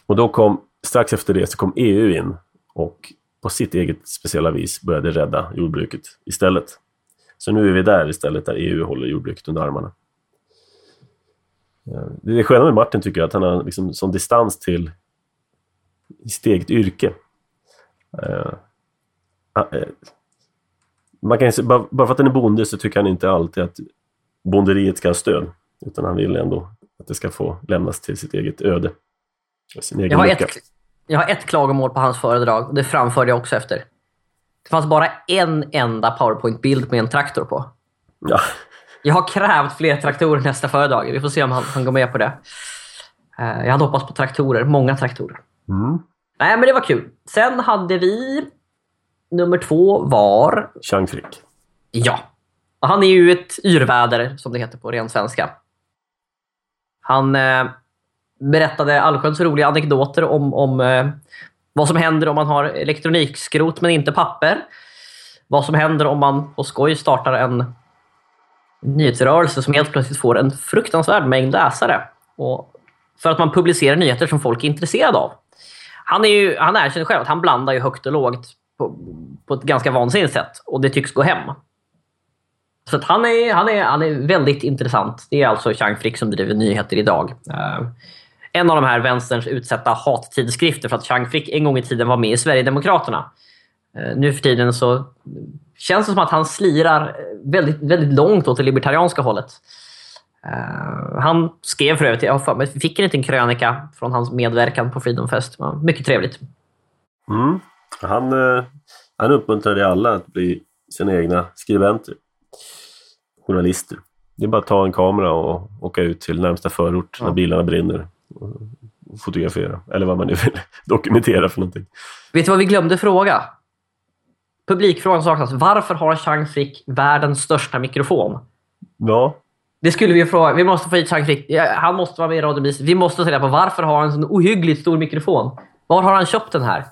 [SPEAKER 2] Och då kom, strax efter det så kom EU in och på sitt eget speciella vis började rädda jordbruket istället. Så nu är vi där istället, där EU håller jordbruket under armarna. Eh, Det är sköna med Martin tycker jag, att han har liksom sån distans till sitt eget yrke. Eh, ah, eh, man kan, bara för att han är bonde så tycker han inte alltid att bonderiet ska ha stöd. Utan han vill ändå att det ska få lämnas till sitt eget öde. Sin egen
[SPEAKER 1] Jag har,
[SPEAKER 2] lycka.
[SPEAKER 1] ett, jag har ett klagomål på hans föredrag och det framförde jag också efter. Det fanns bara en enda powerpoint-bild med en traktor på.
[SPEAKER 2] Ja.
[SPEAKER 1] Jag har krävt fler traktorer nästa föredrag. Vi får se om han, han går med på det. Eh, jag hade hoppats på traktorer. Många traktorer.
[SPEAKER 2] Mm.
[SPEAKER 1] Nej, men det var kul. Sen hade vi... Nummer två var...
[SPEAKER 2] Chang Frick.
[SPEAKER 1] Ja. Och han är ju ett yrväder, som det heter på ren svenska. Han eh, berättade allsköns roliga anekdoter om, om eh, vad som händer om man har elektronikskrot men inte papper. Vad som händer om man på skoj startar en nyhetsrörelse som helt plötsligt får en fruktansvärd mängd läsare. Och för att man publicerar nyheter som folk är intresserade av. Han, är ju, han erkänner själv att han blandar ju högt och lågt på, på ett ganska vansinnigt sätt. Och det tycks gå hem. Så att han, är, han, är, han är väldigt intressant. Det är alltså Chang Frick som driver nyheter idag. Eh, en av de här vänsterns utsatta hattidskrifter för att Chang Frick en gång i tiden var med i Sverigedemokraterna. Uh, nu för tiden så känns det som att han slirar väldigt, väldigt långt åt det libertarianska hållet. Uh, han skrev för övrigt, jag för mig, fick en liten krönika från hans medverkan på Freedom Fest. Mycket trevligt.
[SPEAKER 2] Mm. Han, eh, han uppmuntrade alla att bli sina egna skribenter. Journalister. Det är bara att ta en kamera och åka ut till närmsta förort när bilarna brinner. Fotografera. Eller vad man nu vill dokumentera för någonting.
[SPEAKER 1] Vet du vad vi glömde fråga? Publikfrågan saknas. Varför har Chang Frick världens största mikrofon?
[SPEAKER 2] Ja,
[SPEAKER 1] Det skulle vi fråga. Vi måste få hit Chang Frick. Han måste vara med i Radio. Vi måste ta på varför har han en sån ohyggligt stor mikrofon? Var har han köpt den här?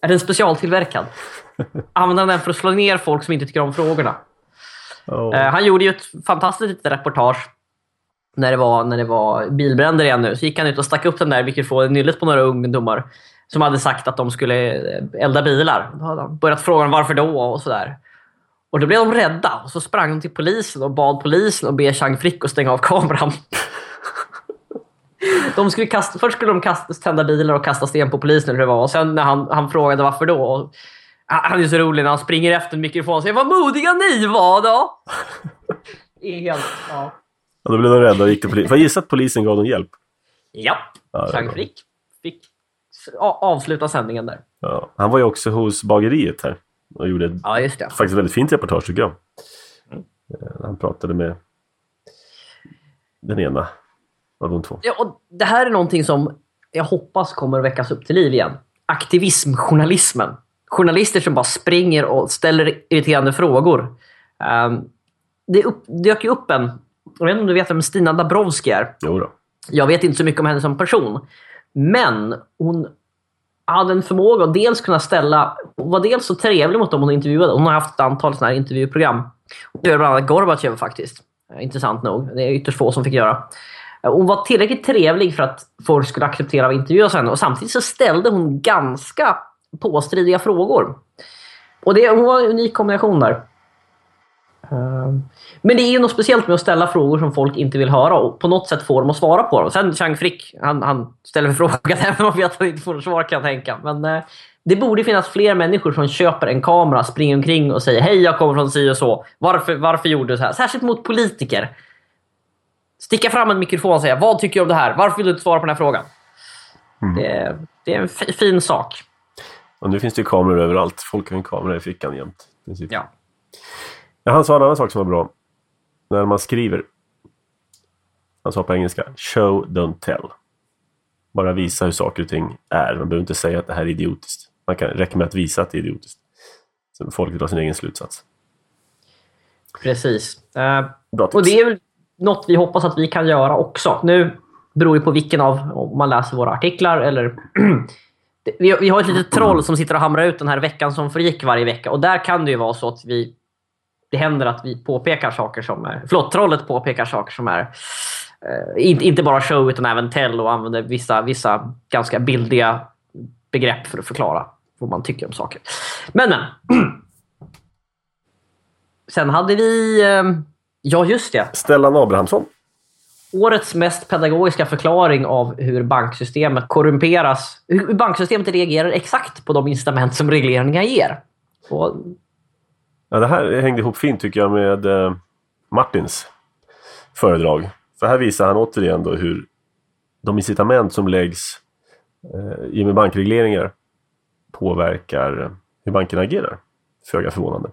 [SPEAKER 1] Är den specialtillverkad? Använder han den för att slå ner folk som inte tycker om frågorna? Eh, han gjorde ju ett fantastiskt litet reportage när det, var, när det var bilbränder igen nu. Så gick han ut och stack upp den där mikrofonen i nyllet på några ungdomar som hade sagt att de skulle eh, elda bilar. Då hade han börjat fråga dem varför då och sådär. Och då blev de rädda och så sprang de till polisen och bad polisen att be Chang Frick att stänga av kameran. De skulle kasta, först skulle de kasta, tända bilar och kasta sten på polisen eller det var. Och sen när han, han frågade varför då. Och han är så rolig när han springer efter en mikrofon och säger Vad modiga ni var då! Helt... Ja.
[SPEAKER 2] Ja, då blev de rädda och gick till polisen. Får jag gissa att polisen gav dem hjälp?
[SPEAKER 1] Ja,
[SPEAKER 2] bra.
[SPEAKER 1] Frick fick avsluta sändningen där.
[SPEAKER 2] Ja. Han var ju också hos bageriet här och gjorde ett
[SPEAKER 1] Ja, just det.
[SPEAKER 2] faktiskt väldigt fint reportage tycker jag.
[SPEAKER 1] Mm.
[SPEAKER 2] Han pratade med den ena av de två.
[SPEAKER 1] Ja, och det här är någonting som jag hoppas kommer att väckas upp till liv igen. Aktivismjournalismen. Journalister som bara springer och ställer irriterande frågor. Um, det upp, dök ju upp en... Jag vet inte om du vet vem Stina Dabrowski är?
[SPEAKER 2] Jo då.
[SPEAKER 1] Jag vet inte så mycket om henne som person. Men hon hade en förmåga att dels kunna ställa... Hon var dels så trevlig mot dem hon intervjuade. Hon har haft ett antal såna här intervjuprogram. Hon gör bland annat Gorbatjev faktiskt. Intressant nog. Det är ytterst få som fick göra. Hon var tillräckligt trevlig för att folk skulle acceptera att intervjuas henne. Och samtidigt så ställde hon ganska påstridiga frågor. Och det, hon var en unik kombination där. Men det är ju något speciellt med att ställa frågor som folk inte vill höra och på något sätt få dem att svara på dem. Sen Chang Frick, han, han ställer frågan även om vet att han inte får något svar kan jag tänka. Men eh, det borde finnas fler människor som köper en kamera, springer omkring och säger hej jag kommer från si och så. Varför, varför gjorde du så här? Särskilt mot politiker. Sticka fram en mikrofon och säga vad tycker du om det här? Varför vill du inte svara på den här frågan? Det, det är en fi- fin sak.
[SPEAKER 2] Och nu finns det kameror överallt. Folk har en kamera i fickan jämt.
[SPEAKER 1] Ja,
[SPEAKER 2] han sa en annan sak som var bra. När man skriver. Han sa på engelska, show don't tell. Bara visa hur saker och ting är. Man behöver inte säga att det här är idiotiskt. Man kan räcka med att visa att det är idiotiskt. Så folk drar sin egen slutsats.
[SPEAKER 1] Precis. Eh. Och det är väl något vi hoppas att vi kan göra också. Nu beror det på vilken av, om man läser våra artiklar eller... Vi har ett litet troll som sitter och hamrar ut den här veckan som förgick varje vecka. Och där kan det ju vara så att vi... Det händer att vi påpekar saker som är... Förlåt, trollet påpekar saker som är... Eh, inte, inte bara show utan även tell och använder vissa, vissa ganska bildiga begrepp för att förklara vad man tycker om saker. Men, men. Sen hade vi... Eh, ja, just det.
[SPEAKER 2] Stellan Abrahamsson.
[SPEAKER 1] Årets mest pedagogiska förklaring av hur banksystemet korrumperas. Hur banksystemet reagerar exakt på de incitament som regleringar ger. Och,
[SPEAKER 2] Ja, det här hängde ihop fint tycker jag med eh, Martins föredrag. För här visar han återigen då hur de incitament som läggs eh, i och med bankregleringar påverkar hur bankerna agerar. Föga förvånande.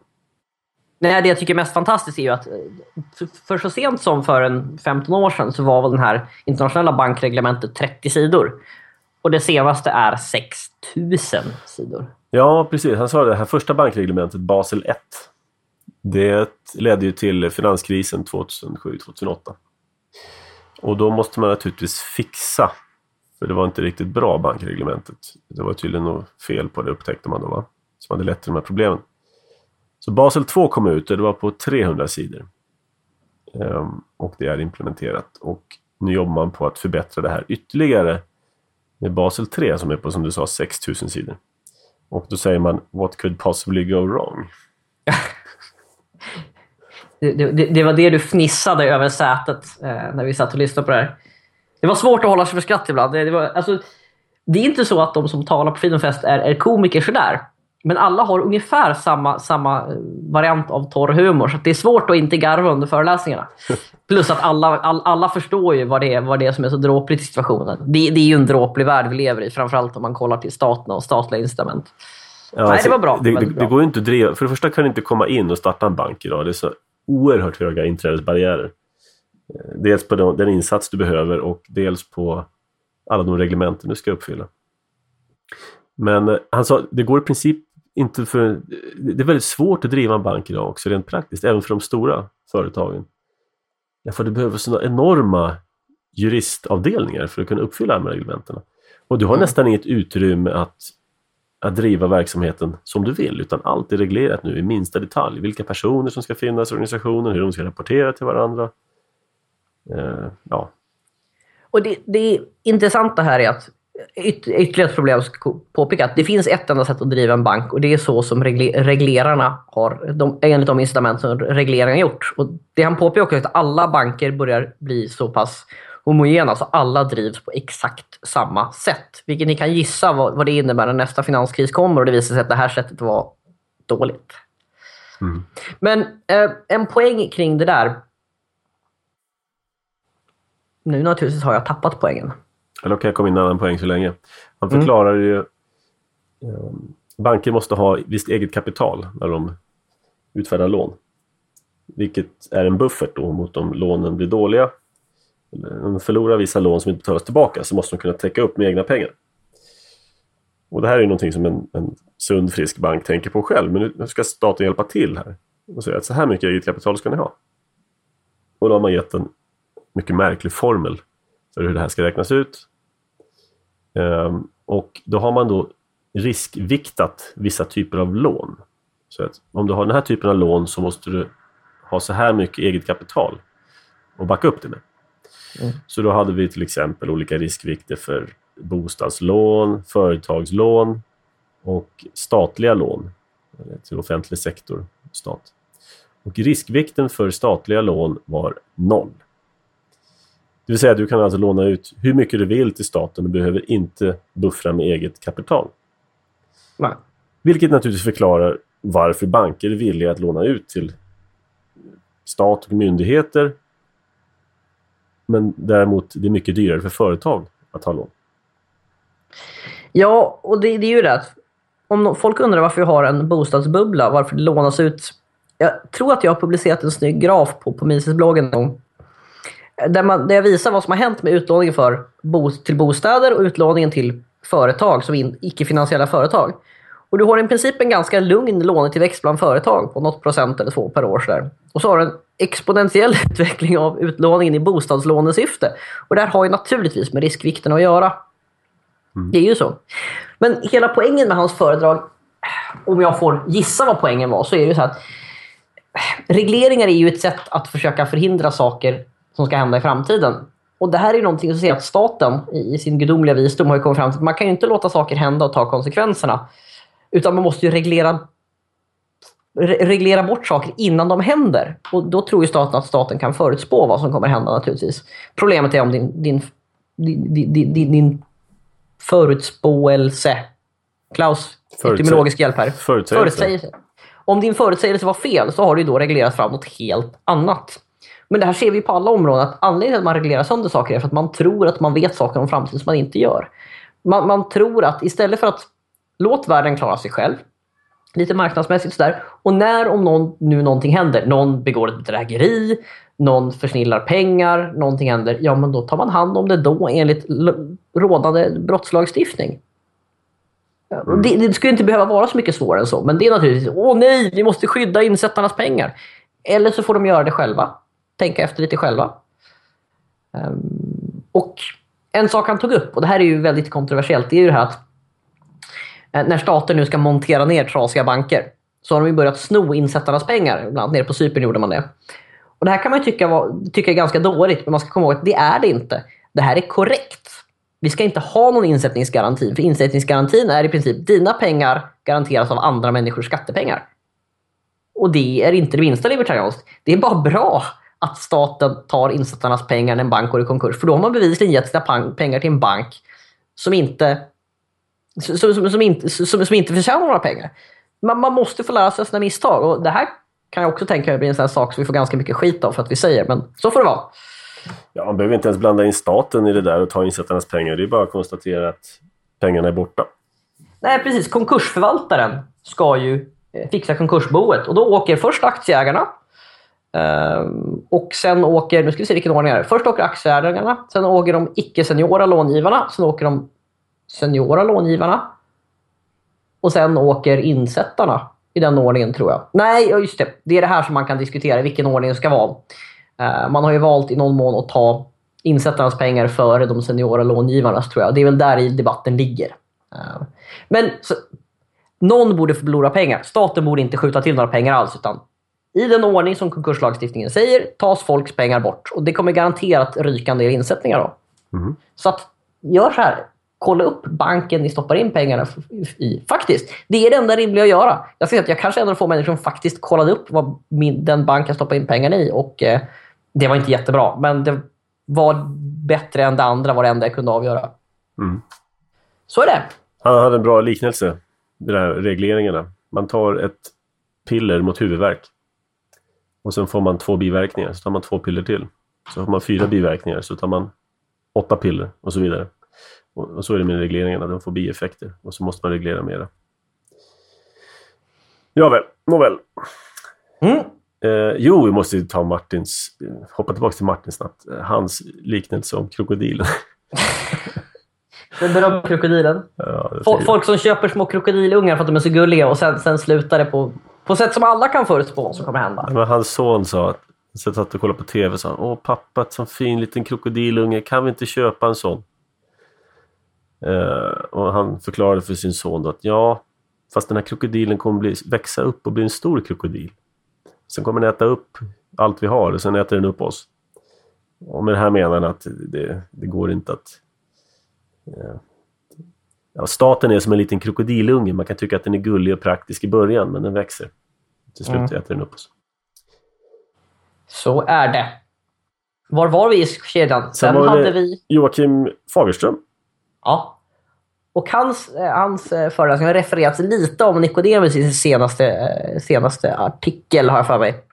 [SPEAKER 1] Nej, det jag tycker är mest fantastiskt är ju att eh, för- för så sent som för en 15 år sedan så var väl den här internationella bankreglementet 30 sidor. Och det senaste är 6000 sidor.
[SPEAKER 2] Ja, precis. Han sa det här första bankreglementet, Basel 1. Det ledde ju till finanskrisen 2007-2008. Och då måste man naturligtvis fixa. För det var inte riktigt bra, bankreglementet. Det var tydligen något fel på det, upptäckte man då, va? som hade lett till de här problemen. Så Basel 2 kom ut och det var på 300 sidor. Ehm, och det är implementerat. Och nu jobbar man på att förbättra det här ytterligare med Basel 3 som är på, som du sa, 6000 sidor. Och då säger man What could possibly go wrong?
[SPEAKER 1] Det, det, det var det du fnissade över sätet eh, när vi satt och lyssnade på det här. Det var svårt att hålla sig för skratt ibland. Det, det, var, alltså, det är inte så att de som talar på Freedom Fest är, är komiker sådär. Men alla har ungefär samma, samma eh, variant av torr humor. Så det är svårt att inte garva under föreläsningarna. Plus att alla, all, alla förstår ju vad det, är, vad det är som är så dråpligt i situationen. Det, det är ju en dråplig värld vi lever i. Framförallt om man kollar till staterna och statliga incitament.
[SPEAKER 2] Ja,
[SPEAKER 1] det var bra.
[SPEAKER 2] Det, det,
[SPEAKER 1] bra.
[SPEAKER 2] det går ju inte att driva. För det första kan du inte komma in och starta en bank idag. Det är så oerhört höga inträdesbarriärer. Eh, Dels på den, insats du behöver och dels på alla de reglementen du ska uppfylla. Men eh, han sa, det går i princip inte för... Det är väldigt svårt att driva en bank idag också rent praktiskt, även för de stora företagen. Därför du behöver sådana enorma juristavdelningar för att kunna uppfylla de här reglementena. Och du har
[SPEAKER 1] Mm.
[SPEAKER 2] nästan inget utrymme att, att driva verksamheten som du vill, utan allt är reglerat nu i minsta detalj. Vilka personer som ska finnas i organisationen, hur de ska rapportera till varandra. Eh, ja,
[SPEAKER 1] Och det, det intressanta här är att yt, ytterligare ett problem ska påpeka att det finns ett enda sätt att driva en bank och det är så som reglerarna har, de, enligt de incitament som regleringen har gjort. Och det han påpekar också är att alla banker börjar bli så pass homogena så alla drivs på exakt samma sätt. Vilket ni kan gissa vad, vad det innebär när nästa finanskris kommer och det visar sig att det här sättet var dåligt.
[SPEAKER 2] Mm.
[SPEAKER 1] Men eh, en poäng kring det där. Nu naturligtvis har jag tappat poängen.
[SPEAKER 2] Eller kan jag komma in en annan poäng så länge. Han
[SPEAKER 1] Mm.
[SPEAKER 2] förklarar ju... Eh, banker måste ha visst eget kapital när de utfärdar lån. Vilket är en buffert då mot om lånen blir dåliga. Om de förlorar vissa lån som inte betalas tillbaka så måste de kunna täcka upp med egna pengar. Och det här är ju någonting som en, en sund, frisk bank tänker på själv. Men nu nu ska staten hjälpa till här. Och säga att så här mycket eget kapital ska ni ha. Och då har man gett en mycket märklig formel för hur det här ska räknas ut. Ehm, och då har man då riskviktat vissa typer av lån. Så att om du har den här typen av lån så måste du ha så här mycket eget kapital och backa upp det med.
[SPEAKER 1] Mm.
[SPEAKER 2] Så då hade vi till exempel olika riskvikter för bostadslån, företagslån och statliga lån till offentlig sektor, stat. Och riskvikten för statliga lån var noll. Det vill säga du kan alltså låna ut hur mycket du vill till staten och behöver inte buffra med eget kapital.
[SPEAKER 1] Nej.
[SPEAKER 2] Vilket naturligtvis förklarar varför banker är villiga att låna ut till stat och myndigheter. Men däremot det är mycket dyrare för företag att ha lån.
[SPEAKER 1] Ja, och det, det är ju det att om folk undrar varför vi har en bostadsbubbla, varför det lånas ut. Jag tror att jag har publicerat en snygg graf på, på Mises-bloggen en gång. Där, man, där jag visar vad som har hänt med utlåningen för bo, till bostäder och utlåningen till företag som in, icke-finansiella företag. Och du har i princip en ganska lugn lånetillväxt bland företag på något procent eller två per år. Så där. Och så har du en exponentiell utveckling av utlåningen i bostadslånesyfte. Och det här har ju naturligtvis med riskvikten att göra. Det är ju så. Men hela poängen med hans föredrag, om jag får gissa vad poängen var, så är det ju så att regleringar är ju ett sätt att försöka förhindra saker som ska hända i framtiden. Och det här är ju någonting som ser att staten i sin gudomliga visdom har kommit fram till att man kan ju inte låta saker hända och ta konsekvenserna. Utan man måste ju reglera, re- reglera bort saker innan de händer. Och då tror ju staten att staten kan förutspå vad som kommer hända naturligtvis. Problemet är om din, din, din, din, din, förutspåelse... Klaus, etymologisk hjälp här.
[SPEAKER 2] Förutsägelse.
[SPEAKER 1] Förutsägelse. Om din förutsägelse var fel så har du då reglerat fram något helt annat. Men det här ser vi på alla områden. Att anledningen till att man reglerar sönder saker är för att man tror att man vet saker om framtiden som man inte gör. Man, man tror att istället för att låt världen klara sig själv, lite marknadsmässigt sådär. Och när om någon, nu någonting händer, någon begår ett bedrägeri, någon försnillar pengar, någonting händer, ja men då tar man hand om det då enligt rådande brottslagstiftning. Och Det, det skulle inte behöva vara så mycket svårare än så, men det är naturligtvis, åh nej, vi måste skydda insättarnas pengar. Eller så får de göra det själva. Tänka efter lite själva. Ehm, och en sak han tog upp, och det här är ju väldigt kontroversiellt, det är ju det här att Eh, när staten nu ska montera ner trasiga banker så har de ju börjat sno insättarnas pengar. Bland annat nere på Cypern gjorde man det. Och Det här kan man ju tycka, var, tycka är ganska dåligt, men man ska komma ihåg att det är det inte. Det här är korrekt. Vi ska inte ha någon insättningsgaranti, för insättningsgarantin är i princip dina pengar garanteras av andra människors skattepengar. Och det är inte det minsta libertarianskt. Det är bara bra att staten tar insättarnas pengar när en bank går i konkurs. För då har man bevisligen gett sina pengar till en bank som inte, som, som, som inte, som, som inte förtjänar några pengar. Man, man måste få lära sig sina misstag. Och det här kan jag också tänka mig blir en sån sak som vi får ganska mycket skit av för att vi säger. Men så får det vara.
[SPEAKER 2] Ja, man behöver inte ens blanda in staten i det där och ta insättarnas pengar. Det är bara att konstatera att pengarna är borta.
[SPEAKER 1] Nej, precis. Konkursförvaltaren ska ju eh, fixa konkursboet. Och då åker först aktieägarna. ehm, och sen åker, nu ska vi se vilken ordning det är. Först åker aktieägarna, sen åker de icke-seniora långivarna, sen åker de seniora långivarna. Och sen åker insättarna. I den ordningen tror jag. Nej, just det. Det är det här som man kan diskutera, vilken ordning det ska vara. Eh, man har ju valt i någon mån att ta insättarnas pengar före de seniora långivarnas tror jag. Det är väl där i debatten ligger. Eh, Men så, någon borde förlora pengar. Staten borde inte skjuta till några pengar alls. Utan I den ordning som konkurslagstiftningen säger tas folks pengar bort. Och Det kommer garanterat ryka en del insättningar då.
[SPEAKER 2] Mhm.
[SPEAKER 1] Så att, gör så här. Kolla upp banken ni stoppar in pengarna i. Faktiskt. Det är det enda rimliga att göra. Jag ser att jag kanske är en av få människor som faktiskt kollade upp vad min, den banken stoppade in pengarna i. Och eh, Det var inte jättebra. Men det var bättre än det andra var det enda jag kunde avgöra.
[SPEAKER 2] Mm.
[SPEAKER 1] Så är det.
[SPEAKER 2] Han hade en bra liknelse, de där regleringarna. Man tar ett piller mot huvudvärk. Och sen får man två biverkningar, så tar man två piller till. Så får man fyra biverkningar, så tar man åtta piller och så vidare. Och, så är det med regleringarna, de får bieffekter. Och så måste man reglera mera. Ja väl, nåväl.
[SPEAKER 1] Mm.
[SPEAKER 2] Eh, jo, vi måste ju ta Martins, eh, hoppa tillbaka till Martin snabbt. Eh, hans liknelse om krokodilen.
[SPEAKER 1] Den berömda krokodilen.
[SPEAKER 2] ja,
[SPEAKER 1] Folk, folk som köper små krokodilungar för att de är så gulliga och sen, sen slutar det på, på sätt som alla kan förutspå vad som kommer hända.
[SPEAKER 2] Men hans son sa att, så satt och kollade på TV och sa Åh pappa, ett sån fin liten krokodilunge, kan vi inte köpa en sån? Eh, och han förklarade för sin son då att ja, fast den här krokodilen kommer bli, växa upp och bli en stor krokodil. Sen kommer den äta upp allt vi har och sen äter den upp oss. Och med det här menar han att det, det går inte att... eh, Ja, staten är som en liten krokodilunge. Man kan tycka att den är gullig och praktisk i början, men den växer. Till slut
[SPEAKER 1] Mm.
[SPEAKER 2] äter den upp oss.
[SPEAKER 1] Så är det. Var var vi i kedjan? Sen,
[SPEAKER 2] det-
[SPEAKER 1] hade vi...
[SPEAKER 2] Joakim Fagerström.
[SPEAKER 1] Ja. Och hans, eh, hans eh, föreläsning har refererats lite om Nicodemus i sin senaste, eh, senaste artikel, har jag för mig.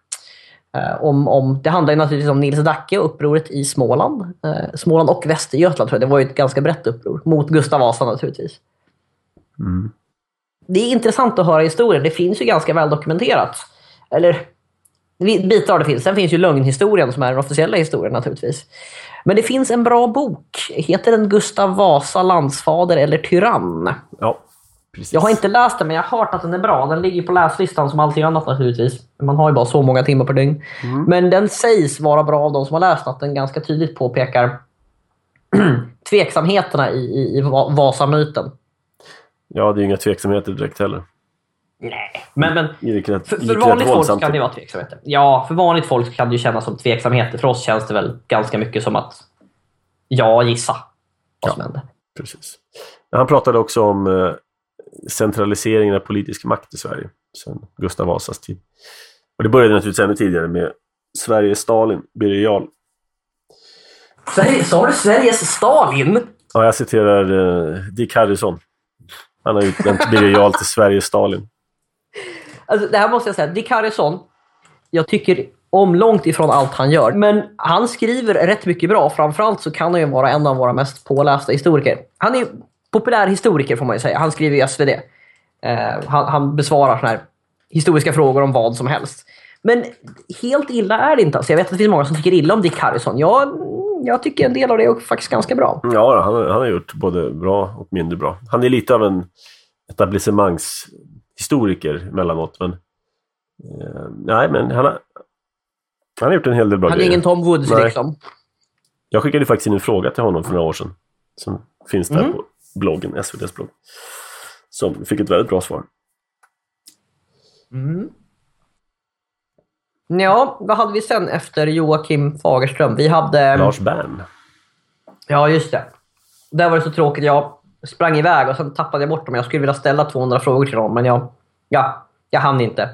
[SPEAKER 1] Om, om, det handlar ju naturligtvis om Nils Dacke och upproret i Småland. Småland och Västergötland tror jag. Det var ju ett ganska brett uppror. Mot Gustav Vasa naturligtvis.
[SPEAKER 2] Mm.
[SPEAKER 1] Det är intressant att höra historien. Det finns ju ganska väl dokumenterat. Eller bitar av det finns. Sen finns ju lögnhistorien som är den officiella historien naturligtvis. Men det finns en bra bok. Heter den Gustav Vasa, landsfader eller tyrann?
[SPEAKER 2] Ja, precis.
[SPEAKER 1] Jag har inte läst den, men jag har hört att den är bra. Den ligger på läslistan som allting annat naturligtvis. Man har ju bara så många timmar per dygn. Men den sägs vara bra av de som har läst. Att den ganska tydligt påpekar tveksamheterna i, i, i Va- Vasamyten.
[SPEAKER 2] Ja, det är ju inga tveksamheter direkt heller.
[SPEAKER 1] Nej, men, men
[SPEAKER 2] rätt,
[SPEAKER 1] För, för vanligt folk kan det vara tveksamheter. Ja, för vanligt folk kan det ju kännas som tveksamheter. För oss känns det väl ganska mycket som att ja, gissa vad som hände.
[SPEAKER 2] Precis. Han pratade också om eh, centraliseringen av politisk makt i Sverige sedan Gustav Vasas tid. Och det började naturligtvis ännu tidigare med Sveriges Stalin, Birger Jarl.
[SPEAKER 1] Sa du Sveriges Stalin?
[SPEAKER 2] Ja, jag citerar eh, Dick Harrison. Han har utnämnt Birger Jarl till Sveriges Stalin.
[SPEAKER 1] Alltså, det här måste jag säga. Dick Harrison, jag tycker om långt ifrån allt han gör. Men han skriver rätt mycket bra. Framförallt så kan han ju vara en av våra mest pålästa historiker. Han är populär historiker får man ju säga. Han skriver i SvD. Eh, han, han besvarar såna här historiska frågor om vad som helst. Men helt illa är det inte. Alltså jag vet att det finns många som tycker illa om Dick Harrison. Jag, jag tycker en del av det är faktiskt ganska bra.
[SPEAKER 2] Ja, han, han har gjort både bra och mindre bra. Han är lite av en etablissemangs etablissemangshistoriker emellanåt. Men, eh, nej, men han har, han har gjort en hel del bra
[SPEAKER 1] Han är
[SPEAKER 2] grejer.
[SPEAKER 1] ingen Tom Woods
[SPEAKER 2] Nej.
[SPEAKER 1] liksom.
[SPEAKER 2] Jag skickade faktiskt in en fråga till honom för några år sedan. Som finns där
[SPEAKER 1] Mm.
[SPEAKER 2] på bloggen, SVTs blogg. Som fick ett väldigt bra svar.
[SPEAKER 1] Mm. Ja, vad hade vi sen efter Joakim Fagerström? Vi hade...
[SPEAKER 2] Lars Bern.
[SPEAKER 1] Ja, just det. Där var det så tråkigt. Jag sprang iväg och sen tappade jag bort dem. Jag skulle vilja ställa 200 frågor till honom, men jag, ja, jag hann inte.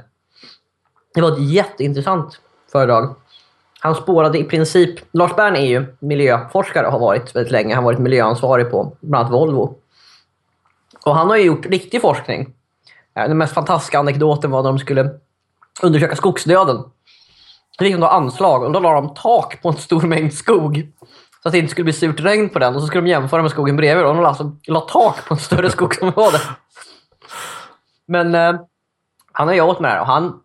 [SPEAKER 1] Det var ett jätteintressant föredrag. Han spårade i princip... Lars Bern är ju miljöforskare och har varit väldigt länge. Han har varit miljöansvarig på bland annat Volvo. Och han har ju gjort riktig forskning. Eh, den mest fantastiska anekdoten var när de skulle undersöka skogsdöden. Då fick de då anslag och då la de tak på en stor mängd skog. Så att det inte skulle bli surt regn på den. Och så skulle de jämföra med skogen bredvid. Och de alltså la tak på en större skogsområde. Men eh, han har jobbat med det här och han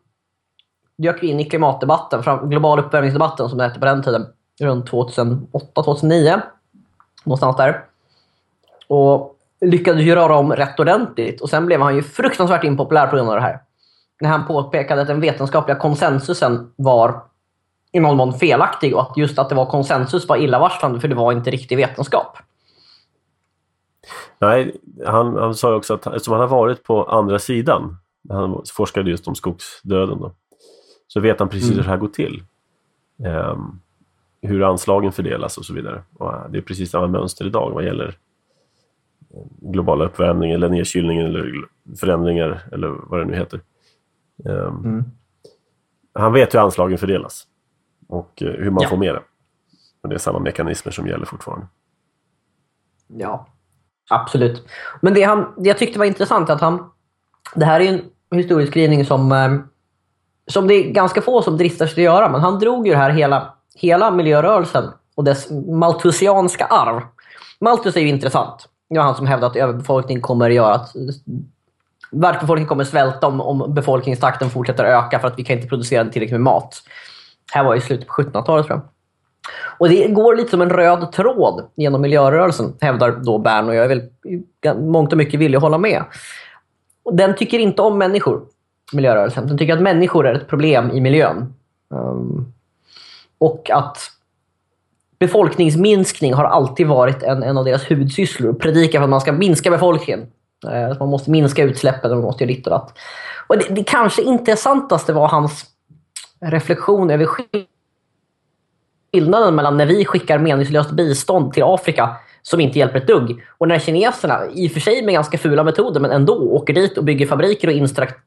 [SPEAKER 1] dök in i klimatdebatten, fram, global uppvärmningsdebatten som det hette på den tiden. Runt 2008-2009. Någonstans där. Och lyckades ju röra om rätt ordentligt. Och sen blev han ju fruktansvärt impopulär på grund av det här. När han påpekade att den vetenskapliga konsensusen var i någon mån felaktig och att just att det var konsensus var illavarslande för det var inte riktig vetenskap.
[SPEAKER 2] Nej, han, han sa också att eftersom han har varit på andra sidan, han forskade just om skogsdöden, då, så vet han precis hur det här går till. Ehm, hur anslagen fördelas och så vidare. Och eh, det är precis samma mönster idag vad gäller eh, globala uppvärmning eller nedkylning eller förändringar eller vad det nu heter. Ehm, Han vet hur anslagen fördelas och eh, hur man
[SPEAKER 1] Ja.
[SPEAKER 2] får mera. Och det är samma mekanismer som gäller fortfarande.
[SPEAKER 1] Ja, absolut. Men det, han, det jag tyckte var intressant att han... Det här är en historieskrivning som, eh, som det är ganska få som dristar sig att göra. Men han drog ju det här hela, hela miljörörelsen och dess malthusianska arv. Malthus är ju intressant. Det var han som hävdade att överbefolkning kommer göra att världsbefolkningen kommer svälta om, om befolkningstakten fortsätter öka för att vi kan inte producera tillräckligt med mat. Det här var i slutet på 1700-talet tror jag. Och det går lite som en röd tråd genom miljörörelsen, hävdar då Bern och jag är väl i mångt och mycket villig att hålla med. Den tycker inte om människor, miljörörelsen. Den tycker att människor är ett problem i miljön. Um, och att befolkningsminskning har alltid varit en, en av deras huvudsysslor. Predika för att man ska minska befolkningen. Eh, att man måste minska utsläppen och man måste göra ditt och datt. Och det, det kanske intressantaste var hans reflektion över skillnaden mellan när vi skickar meningslöst bistånd till Afrika som inte hjälper ett dugg och när kineserna, i och för sig med ganska fula metoder, men ändå åker dit och bygger fabriker och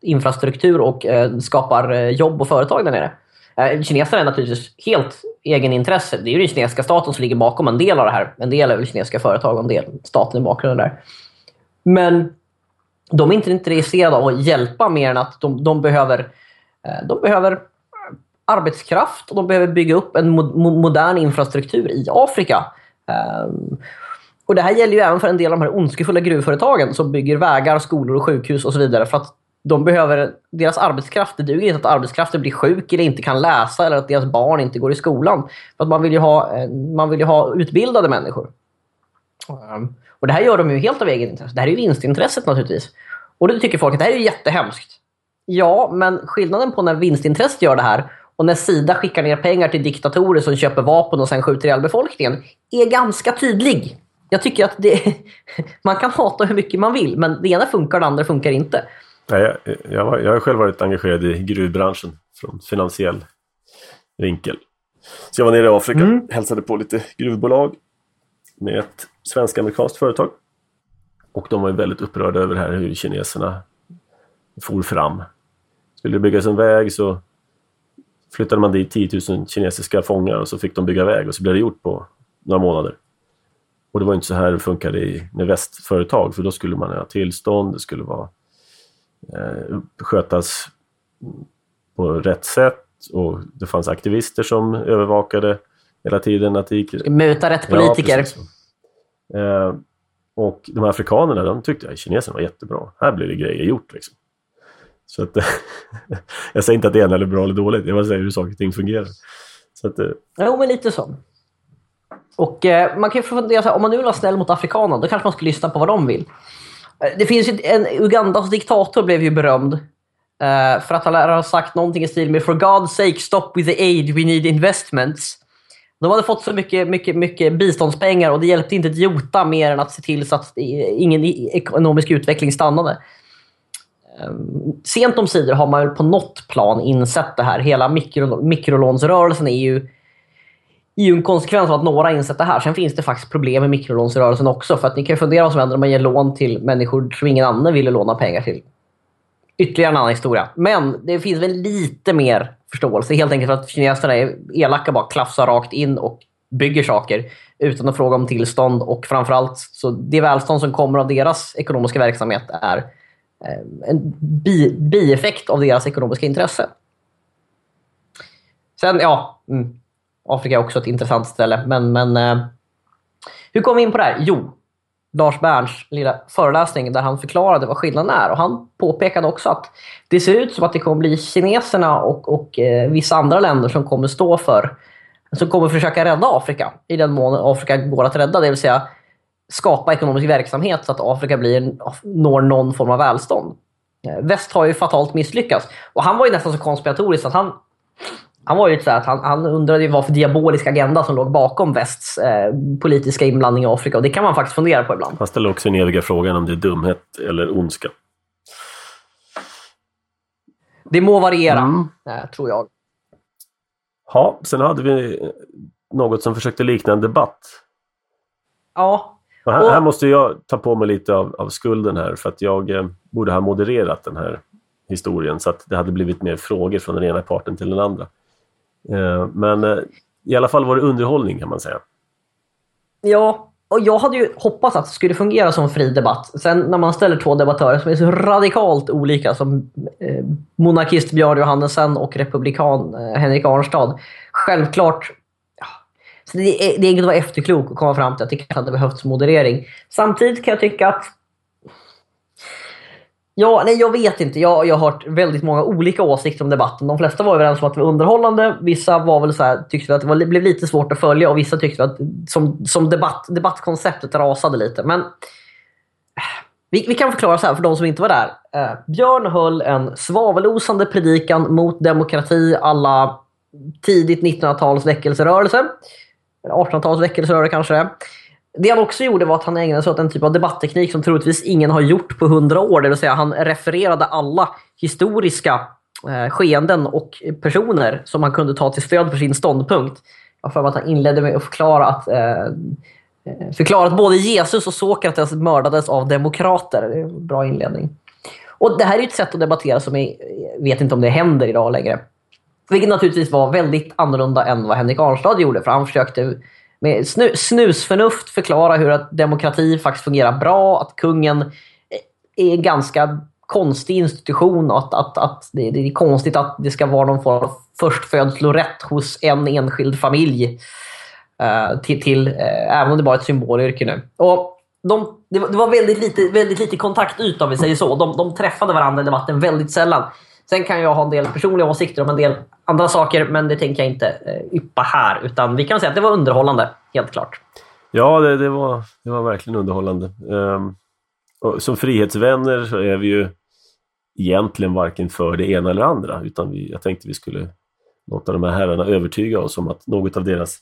[SPEAKER 1] infrastruktur och eh, skapar eh, jobb och företag där nere. Eh, kineserna är naturligtvis helt egenintresse. Det är ju den kinesiska staten som ligger bakom en del av det här. En del är väl kinesiska företag och en del staten i bakgrunden där. Men de är inte intresserade av att hjälpa mer än att de, de behöver, eh, de behöver arbetskraft och de behöver bygga upp en mo modern infrastruktur i Afrika. Ehm, och Det här gäller ju även för en del av de här ondskefulla gruvföretagen som bygger vägar, skolor och sjukhus och så vidare. För att de behöver, deras arbetskraft, det duger inte att arbetskraften blir sjuk eller inte kan läsa eller att deras barn inte går i skolan. För att man vill ju ha, eh, man vill ju ha utbildade människor. Ehm, och Det här gör de ju helt av egen intresse. Det här är ju vinstintresset naturligtvis. Och då tycker folk att det här är jättehemskt. Ja, men skillnaden på när vinstintresset gör det här och när Sida skickar ner pengar till diktatorer som köper vapen och sen skjuter ihjäl befolkningen är ganska tydlig. Jag tycker att det, man kan hata hur mycket man vill, men det ena funkar och det andra funkar inte.
[SPEAKER 2] Jag, jag, jag har själv varit engagerad i gruvbranschen från finansiell vinkel. Så jag var nere i Afrika,
[SPEAKER 1] Mm.
[SPEAKER 2] hälsade på lite gruvbolag med ett svensk-amerikanskt företag. Och de var ju väldigt upprörda över här hur kineserna for fram. Skulle det byggas en väg så flyttade man dit 10 000 kinesiska fångar och så fick de bygga väg och så blev det gjort på några månader. Och det var inte så här det funkade i, med västföretag för då skulle man ha tillstånd, det skulle vara eh, skötas på rätt sätt och det fanns aktivister som övervakade hela tiden att det gick...
[SPEAKER 1] Muta rätt politiker.
[SPEAKER 2] Ja, eh, och de här afrikanerna, de tyckte att kineserna var jättebra. Här blir det grejer gjort liksom. Så att, jag säger inte att det ena är bra eller dåligt, jag bara säger hur saker och ting fungerar. Så att, eh,
[SPEAKER 1] Jo, men lite så. Och eh, man kan ju fundera så här, om man nu vill vara snäll mot afrikanerna, då kanske man ska lyssna på vad de vill. Eh, det finns ju en Ugandas diktator blev ju berömd eh, för att han lär ha sagt någonting i stil med “For God's sake, stop with the aid, we need investments”. De hade fått så mycket, mycket, mycket biståndspengar och det hjälpte inte ett jota mer än att se till så att ingen ekonomisk utveckling stannade. Eh, sent om sidor har man väl på något plan insett det här. Hela mikro, mikrolånsrörelsen är ju, är ju en konsekvens av att några har insett det här. Sen finns det faktiskt problem med mikrolånsrörelsen också. För att ni kan ju fundera vad som händer om man ger lån till människor som ingen annan ville låna pengar till. Ytterligare en annan historia. Men det finns väl lite mer förståelse. Helt enkelt för att kineserna är elaka bara klafsar rakt in och bygger saker utan att fråga om tillstånd. Och framförallt, så det välstånd som kommer av deras ekonomiska verksamhet är Eh, en bi bieffekt av deras ekonomiska intresse. Sen, ja, mm, Afrika är också ett intressant ställe. Men, men eh, hur kom vi in på det här? Jo, Lars Berns lilla föreläsning där han förklarade vad skillnaden är. Och Han påpekade också att det ser ut som att det kommer bli kineserna och, och eh, vissa andra länder som kommer stå för som kommer försöka rädda Afrika i den mån Afrika går att rädda. Det vill säga skapa ekonomisk verksamhet så att Afrika blir, når någon form av välstånd. Eh, Väst har ju fatalt misslyckats. Och han var ju nästan så konspiratorisk att han, han var ju så att han, han undrade vad för diabolisk agenda som låg bakom västs eh, politiska inblandning i Afrika. Och det kan man faktiskt fundera på ibland.
[SPEAKER 2] han ställer också den eviga frågan om det är dumhet eller ondska.
[SPEAKER 1] Det må variera,
[SPEAKER 2] Mm.
[SPEAKER 1] eh, tror jag.
[SPEAKER 2] Ja, sen hade vi något som försökte likna en debatt.
[SPEAKER 1] Ja,
[SPEAKER 2] Och här,
[SPEAKER 1] Och-
[SPEAKER 2] här måste jag ta på mig lite av, av skulden här för att jag eh, borde ha modererat den här historien så att det hade blivit mer frågor från den ena parten till den andra. Eh, men eh, i alla fall var det underhållning kan man säga.
[SPEAKER 1] Ja, och jag hade ju hoppats att det skulle fungera som fri debatt. Sen när man ställer två debattörer som är så radikalt olika som eh, monarkist Björn Johannesson och republikan eh, Henrik Arnstad. Självklart så det, är, det är enkelt att vara efterklok och komma fram till att det kanske hade behövts moderering. Samtidigt kan jag tycka att Ja, nej, jag vet inte. Jag, jag har hört väldigt många olika åsikter om debatten. De flesta var överens om att det var underhållande. Vissa var väl så här, tyckte att det var, blev lite svårt att följa och vissa tyckte att som, som debatt, debattkonceptet rasade lite. Men vi, vi kan förklara så här för de som inte var där. Eh, Björn höll en svavelosande predikan mot demokrati alla tidigt 1900-tals väckelserörelse. 1800-tals väckelserörelse kanske det. Det han också gjorde var att han ägnade sig åt en typ av debattteknik som troligtvis ingen har gjort på hundra år. Det vill säga han refererade alla historiska eh, skeenden och personer som han kunde ta till stöd för sin ståndpunkt. Jag har för mig att han inledde med att förklara att, eh, eh förklara att både Jesus och Sokrates mördades av demokrater. Det är en bra inledning. Och Det här är ett sätt att debattera som jag vet inte om det händer idag längre. Vilket naturligtvis var väldigt annorlunda än vad Henrik Arnstad gjorde. För han försökte med snu, snusförnuft förklara hur att demokrati faktiskt fungerar bra. Att kungen är en ganska konstig institution. Och att, att, att det, det är konstigt att det ska vara någon form av förstfödslorätt hos en enskild familj. Uh, till, till, uh, även om det bara är ett symbolyrke nu. Och de, det, var, det var väldigt lite, väldigt lite kontaktyta om vi säger så. De, de träffade varandra i debatten väldigt sällan. Sen kan jag ha en del personliga åsikter om en del andra saker, men det tänker jag inte eh, yppa här. Utan vi kan säga att det var underhållande, helt klart.
[SPEAKER 2] Ja, det, det, var, det var verkligen underhållande. Um, och som frihetsvänner så är vi ju egentligen varken för det ena eller andra, utan vi, jag tänkte vi skulle låta de här herrarna övertyga oss om att något av deras,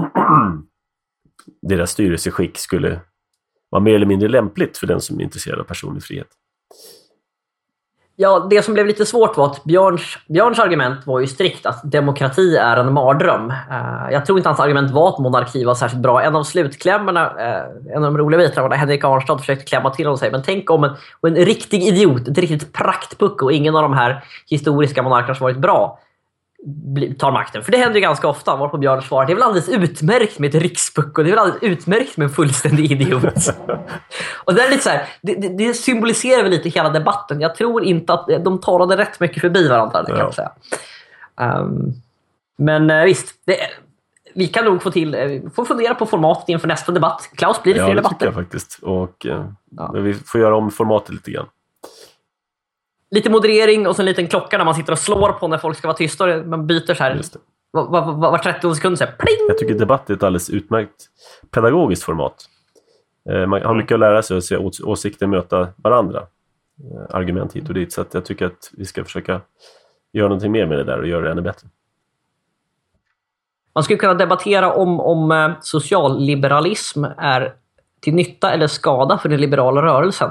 [SPEAKER 2] deras styrelseskick skulle vara mer eller mindre lämpligt för den som är intresserad av personlig frihet.
[SPEAKER 1] Ja, det som blev lite svårt var att Björns, Björns argument var ju strikt att demokrati är en mardröm. Uh, jag tror inte hans argument var att monarki var särskilt bra. En av slutklämmorna, uh, eh, en av de roliga bitarna var när Henrik Arnstad försökte klämma till honom och säga men tänk om en, en riktig idiot, ett riktigt praktpucko och ingen av de här historiska monarkerna som varit bra tar makten. För det händer ju ganska ofta. Varpå Björn svarar det är väl alldeles utmärkt med ett rikspucko. Det är väl alldeles utmärkt med en fullständig idiot. Och det, är lite så här, det, det, det symboliserar väl lite hela debatten. Jag tror inte att de talade rätt mycket förbi varandra. Det kan
[SPEAKER 2] Ja.
[SPEAKER 1] jag säga. Ehm, men eh, visst, det, vi kan nog få till... eh, får fundera på formatet inför nästa debatt. Klaus, blir det
[SPEAKER 2] Ja,
[SPEAKER 1] fler
[SPEAKER 2] det
[SPEAKER 1] debatter?
[SPEAKER 2] jag faktiskt. Och, eh,
[SPEAKER 1] Ja.
[SPEAKER 2] men Vi får göra om formatet lite grann.
[SPEAKER 1] Lite moderering och så en liten klocka när man sitter och slår på när folk ska vara tysta. Man byter så här var, var, var, var 30 sekund så här, pling!
[SPEAKER 2] Jag tycker debatt är ett alldeles utmärkt pedagogiskt format. Eh, Man har mycket att lära sig och se ås- åsikter möta varandra. Eh, Argument hit och dit. Så jag tycker att vi ska försöka göra någonting mer med det där och göra det ännu bättre.
[SPEAKER 1] Man skulle kunna debattera om, om eh, socialliberalism är till nytta eller skada för den liberala rörelsen.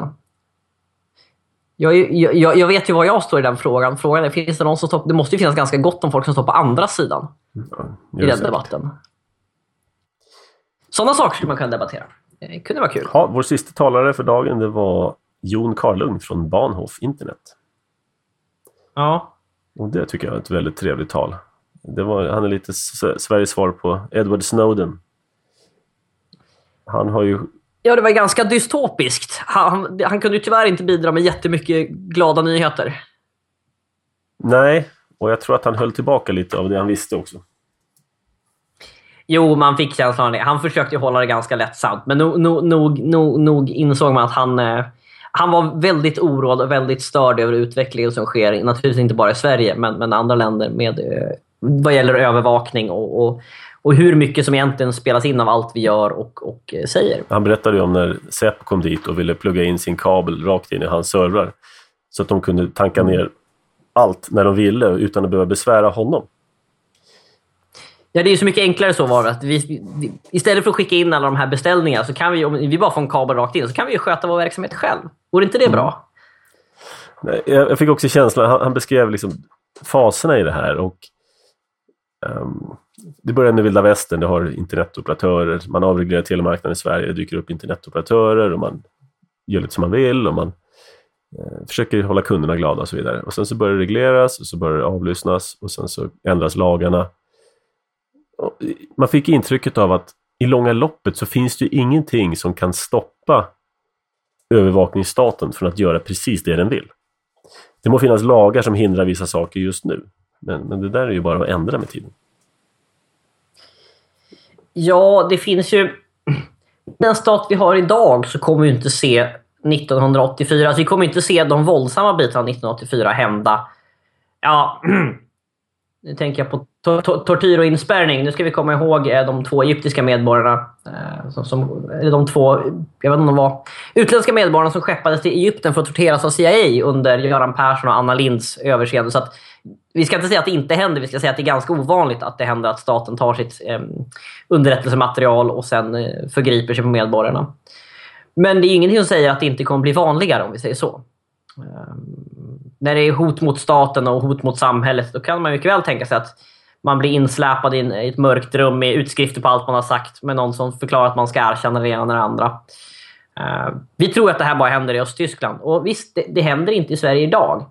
[SPEAKER 1] Jag, jag, jag, vet ju var jag står i den frågan. Frågan är, finns det, någon som står, det måste ju finnas ganska gott om folk som står på andra sidan
[SPEAKER 2] Ja,
[SPEAKER 1] i den
[SPEAKER 2] säkert.
[SPEAKER 1] debatten. Sådana saker skulle man kunna debattera. Det kunde vara kul.
[SPEAKER 2] Ja, vår sista talare för dagen det var Jon Karlung från Bahnhof Internet.
[SPEAKER 1] Ja.
[SPEAKER 2] Och det tycker jag är ett väldigt trevligt tal. Det var, han är lite Sveriges svar på Edward Snowden. Han har ju...
[SPEAKER 1] ja, det var ganska dystopiskt. Han, han kunde ju tyvärr inte bidra med jättemycket glada nyheter.
[SPEAKER 2] Nej, och jag tror att han höll tillbaka lite av det han visste också.
[SPEAKER 1] Jo, man fick känslan av det. Han försökte hålla det ganska lättsamt, men nog, nog, nog, nog, nog insåg man att han, eh, han var väldigt oroad och väldigt störd över utvecklingen som sker, naturligtvis inte bara i Sverige, men, men andra länder med, eh, vad gäller övervakning och, och, och hur mycket som egentligen spelas in av allt vi gör och, och eh, säger.
[SPEAKER 2] Han berättade ju om när Säpo kom dit och ville plugga in sin kabel rakt in i hans servrar. Så att de kunde tanka ner allt när de ville utan att behöva besvära honom.
[SPEAKER 1] Ja, det är ju så mycket enklare så var. Att vi, istället för att skicka in alla de här beställningarna så kan vi, om vi bara får en kabel rakt in, så kan vi ju sköta vår verksamhet själv. Vore inte det bra?
[SPEAKER 2] Nej, Jag fick också känslan, han, han beskrev liksom faserna i det här. och ehm, det börjar med vilda västern, det har internetoperatörer, man avreglerar telemarknaden i Sverige, det dyker upp internetoperatörer och man gör lite som man vill och man eh, försöker hålla kunderna glada och så vidare. Och sen så börjar det regleras och så börjar det avlyssnas och sen så ändras lagarna. Och man fick intrycket av att i långa loppet så finns det ju ingenting som kan stoppa övervakningsstaten från att göra precis det den vill. Det må finnas lagar som hindrar vissa saker just nu, men, men det där är ju bara att ändra med tiden.
[SPEAKER 1] Ja, det finns ju... Den stat vi har idag så kommer vi inte se 1984. Alltså vi kommer inte se de våldsamma bitarna av 1984 hända. Ja, nu tänker jag på to- to- tortyr och inspärrning. Nu ska vi komma ihåg eh, de två egyptiska medborgarna. Eh, som, som, eller de två, jag vet inte om de var utländska medborgarna som skeppades till Egypten för att torteras av CIA under Göran Persson och Anna Linds överseende. Så att, vi ska inte säga att det inte händer, vi ska säga att det är ganska ovanligt att det händer att staten tar sitt eh, underrättelsematerial och sen eh, förgriper sig på medborgarna. Men det är ingenting som säger att det inte kommer bli vanligare om vi säger så. Eh, när det är hot mot staten och hot mot samhället, då kan man mycket väl tänka sig att man blir insläpad i ett mörkt rum med utskrifter på allt man har sagt med någon som förklarar att man ska erkänna det ena eller det andra. Ehm, vi tror att det här bara händer i Östtyskland. Och visst, det, det händer inte i Sverige idag.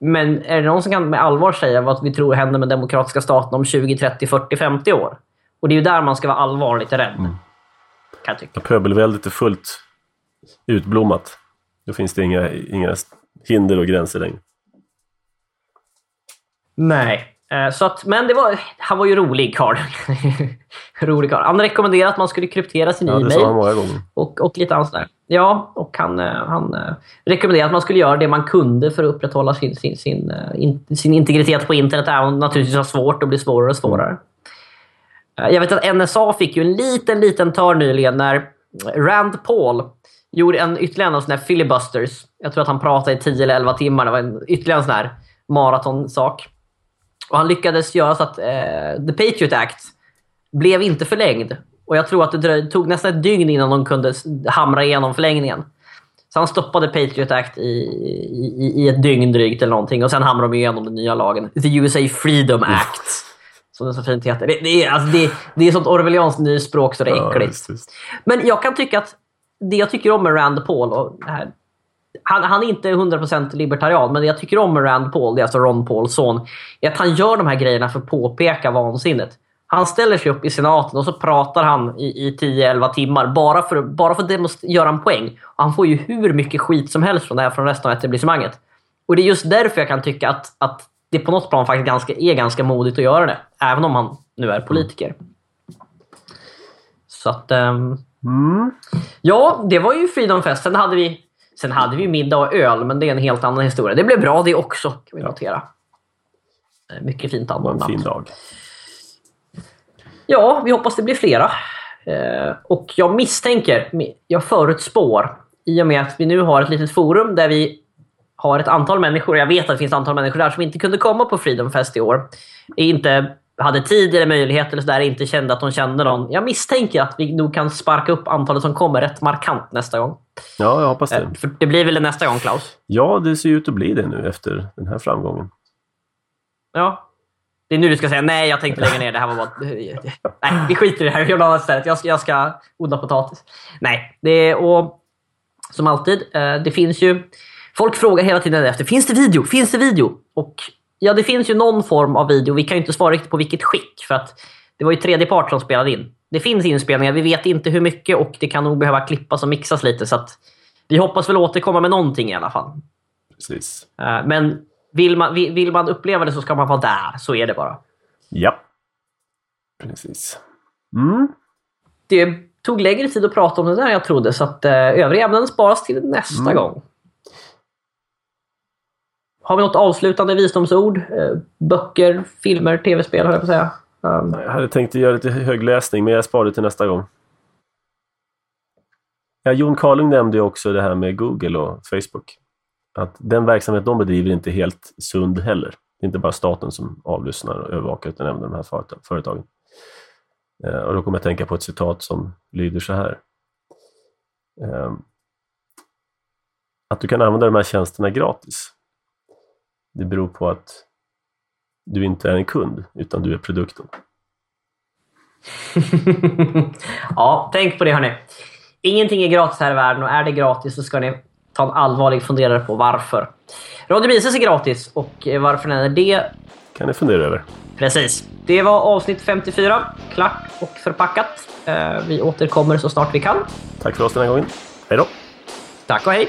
[SPEAKER 1] Men är det någon som kan med allvar säga vad vi tror händer med demokratiska staten om 20, 30, 40, 50 år? Och det är ju där man ska vara allvarligt rädd. Kan jag tycka.
[SPEAKER 2] Pöbelväldet är fullt utblommat, då finns det inga, inga hinder och gränser längre.
[SPEAKER 1] Nej. Eh, Så att, men det var, han var ju rolig Karl. rolig Karl. Han rekommenderade att man skulle kryptera sin
[SPEAKER 2] Ja,
[SPEAKER 1] e-mail och, och lite annat där. Ja, och han, eh, han eh, rekommenderade att man skulle göra det man kunde för att upprätthålla sin, sin, sin, eh, in, sin integritet på internet. Även om det naturligtvis var svårt och blir svårare och svårare. Jag vet att NSA fick ju en liten, liten törn nyligen när Rand Paul gjorde en ytterligare en sån här filibusters. Jag tror att han pratade i 10 eller 11 timmar. Det var en, ytterligare en sån här maratonsak. Och han lyckades göra så att eh, The Patriot Act blev inte förlängd. Och jag tror att det dröj, tog nästan ett dygn innan de kunde hamra igenom förlängningen. Så han stoppade Patriot Act i, i, i ett dygn drygt eller någonting. Och sen hamrade de igenom den nya lagen. The USA Freedom Act. Som det så fint heter. Det, det, är, alltså, det, det är sånt orwellianskt nyspråk så det är
[SPEAKER 2] Ja,
[SPEAKER 1] äckligt.
[SPEAKER 2] visst, visst.
[SPEAKER 1] Men jag kan tycka att det jag tycker om med Rand Paul, och här, han, han är inte 100% libertarian, men det jag tycker om med Rand Paul, det är alltså Ron Pauls son, är att han gör de här grejerna för att påpeka vansinnet. Han ställer sig upp i senaten och så pratar han i, i 10-11 timmar bara för, bara för att göra en poäng. Och han får ju hur mycket skit som helst från det här från resten av etablissemanget. Och det är just därför jag kan tycka att, att det på något plan faktiskt ganska, är ganska modigt att göra det. Även om han nu är politiker. Så att... ehm,
[SPEAKER 2] Mm.
[SPEAKER 1] Ja, det var ju Freedom Fest. Sen hade vi, sen hade vi middag och öl, men det är en helt annan historia. Det blev bra det också, kan vi notera. Eh, Mycket fint
[SPEAKER 2] var en
[SPEAKER 1] anordnat.
[SPEAKER 2] fin dag.
[SPEAKER 1] Ja, vi hoppas det blir flera. Eh, och jag misstänker, jag förutspår, i och med att vi nu har ett litet forum där vi har ett antal människor, jag vet att det finns ett antal människor där som inte kunde komma på Freedom Fest i år. Inte hade tid eller möjlighet eller sådär, inte kände att de kände någon. Jag misstänker att vi nog kan sparka upp antalet som kommer rätt markant nästa gång.
[SPEAKER 2] Ja, jag hoppas det.
[SPEAKER 1] Eh, För det blir väl nästa gång, Klaus?
[SPEAKER 2] Ja, det ser ut att bli det nu efter den här framgången.
[SPEAKER 1] Ja. Det är nu du ska säga nej, jag tänkte lägga ner det här. Var bara... Nej, vi skiter i det här. Vi gör något annat istället. Jag ska, jag ska odla potatis. Nej, det är... Och som alltid, eh, det finns ju... Folk frågar hela tiden efter, finns det video? Finns det video? Och ja, det finns ju någon form av video. Vi kan ju inte svara riktigt på vilket skick, för att det var ju tredje part som spelade in. Det finns inspelningar, vi vet inte hur mycket och det kan nog behöva klippas och mixas lite. Så att vi hoppas väl återkomma med någonting i alla fall.
[SPEAKER 2] Precis.
[SPEAKER 1] Eh, Men vill man, vill vill man uppleva det så ska man vara där. Så är det bara.
[SPEAKER 2] Ja. Precis. Mm.
[SPEAKER 1] Det tog längre tid att prata om det där än jag trodde, så att eh, övriga ämnen sparas till nästa
[SPEAKER 2] Mm.
[SPEAKER 1] gång. Har vi något avslutande visdomsord? Eh, böcker, filmer, tv-spel, höll jag på att säga. Um,
[SPEAKER 2] Jag hade tänkt att göra lite högläsning, men jag sparar det till nästa gång. Ja, Jon Carling nämnde ju också det här med Google och Facebook. Att den verksamhet de bedriver är inte helt sund heller. Det är inte bara staten som avlyssnar och övervakar, utan även de här företagen. Eh, och då kommer jag att tänka på ett citat som lyder så här. Ehm, att du kan använda de här tjänsterna gratis. Det beror på att du inte är en kund, utan du är produkten.
[SPEAKER 1] ja, tänk på det hörni. Ingenting är gratis här i världen och är det gratis så ska ni ta en allvarlig funderare på varför. Radio Mises är gratis och eh, varför den är det
[SPEAKER 2] kan ni fundera över.
[SPEAKER 1] Precis. Det var avsnitt 54. Klart och förpackat. Eh, Vi återkommer så snart vi kan.
[SPEAKER 2] Tack för oss den här gången. Hej då!
[SPEAKER 1] Tack och hej!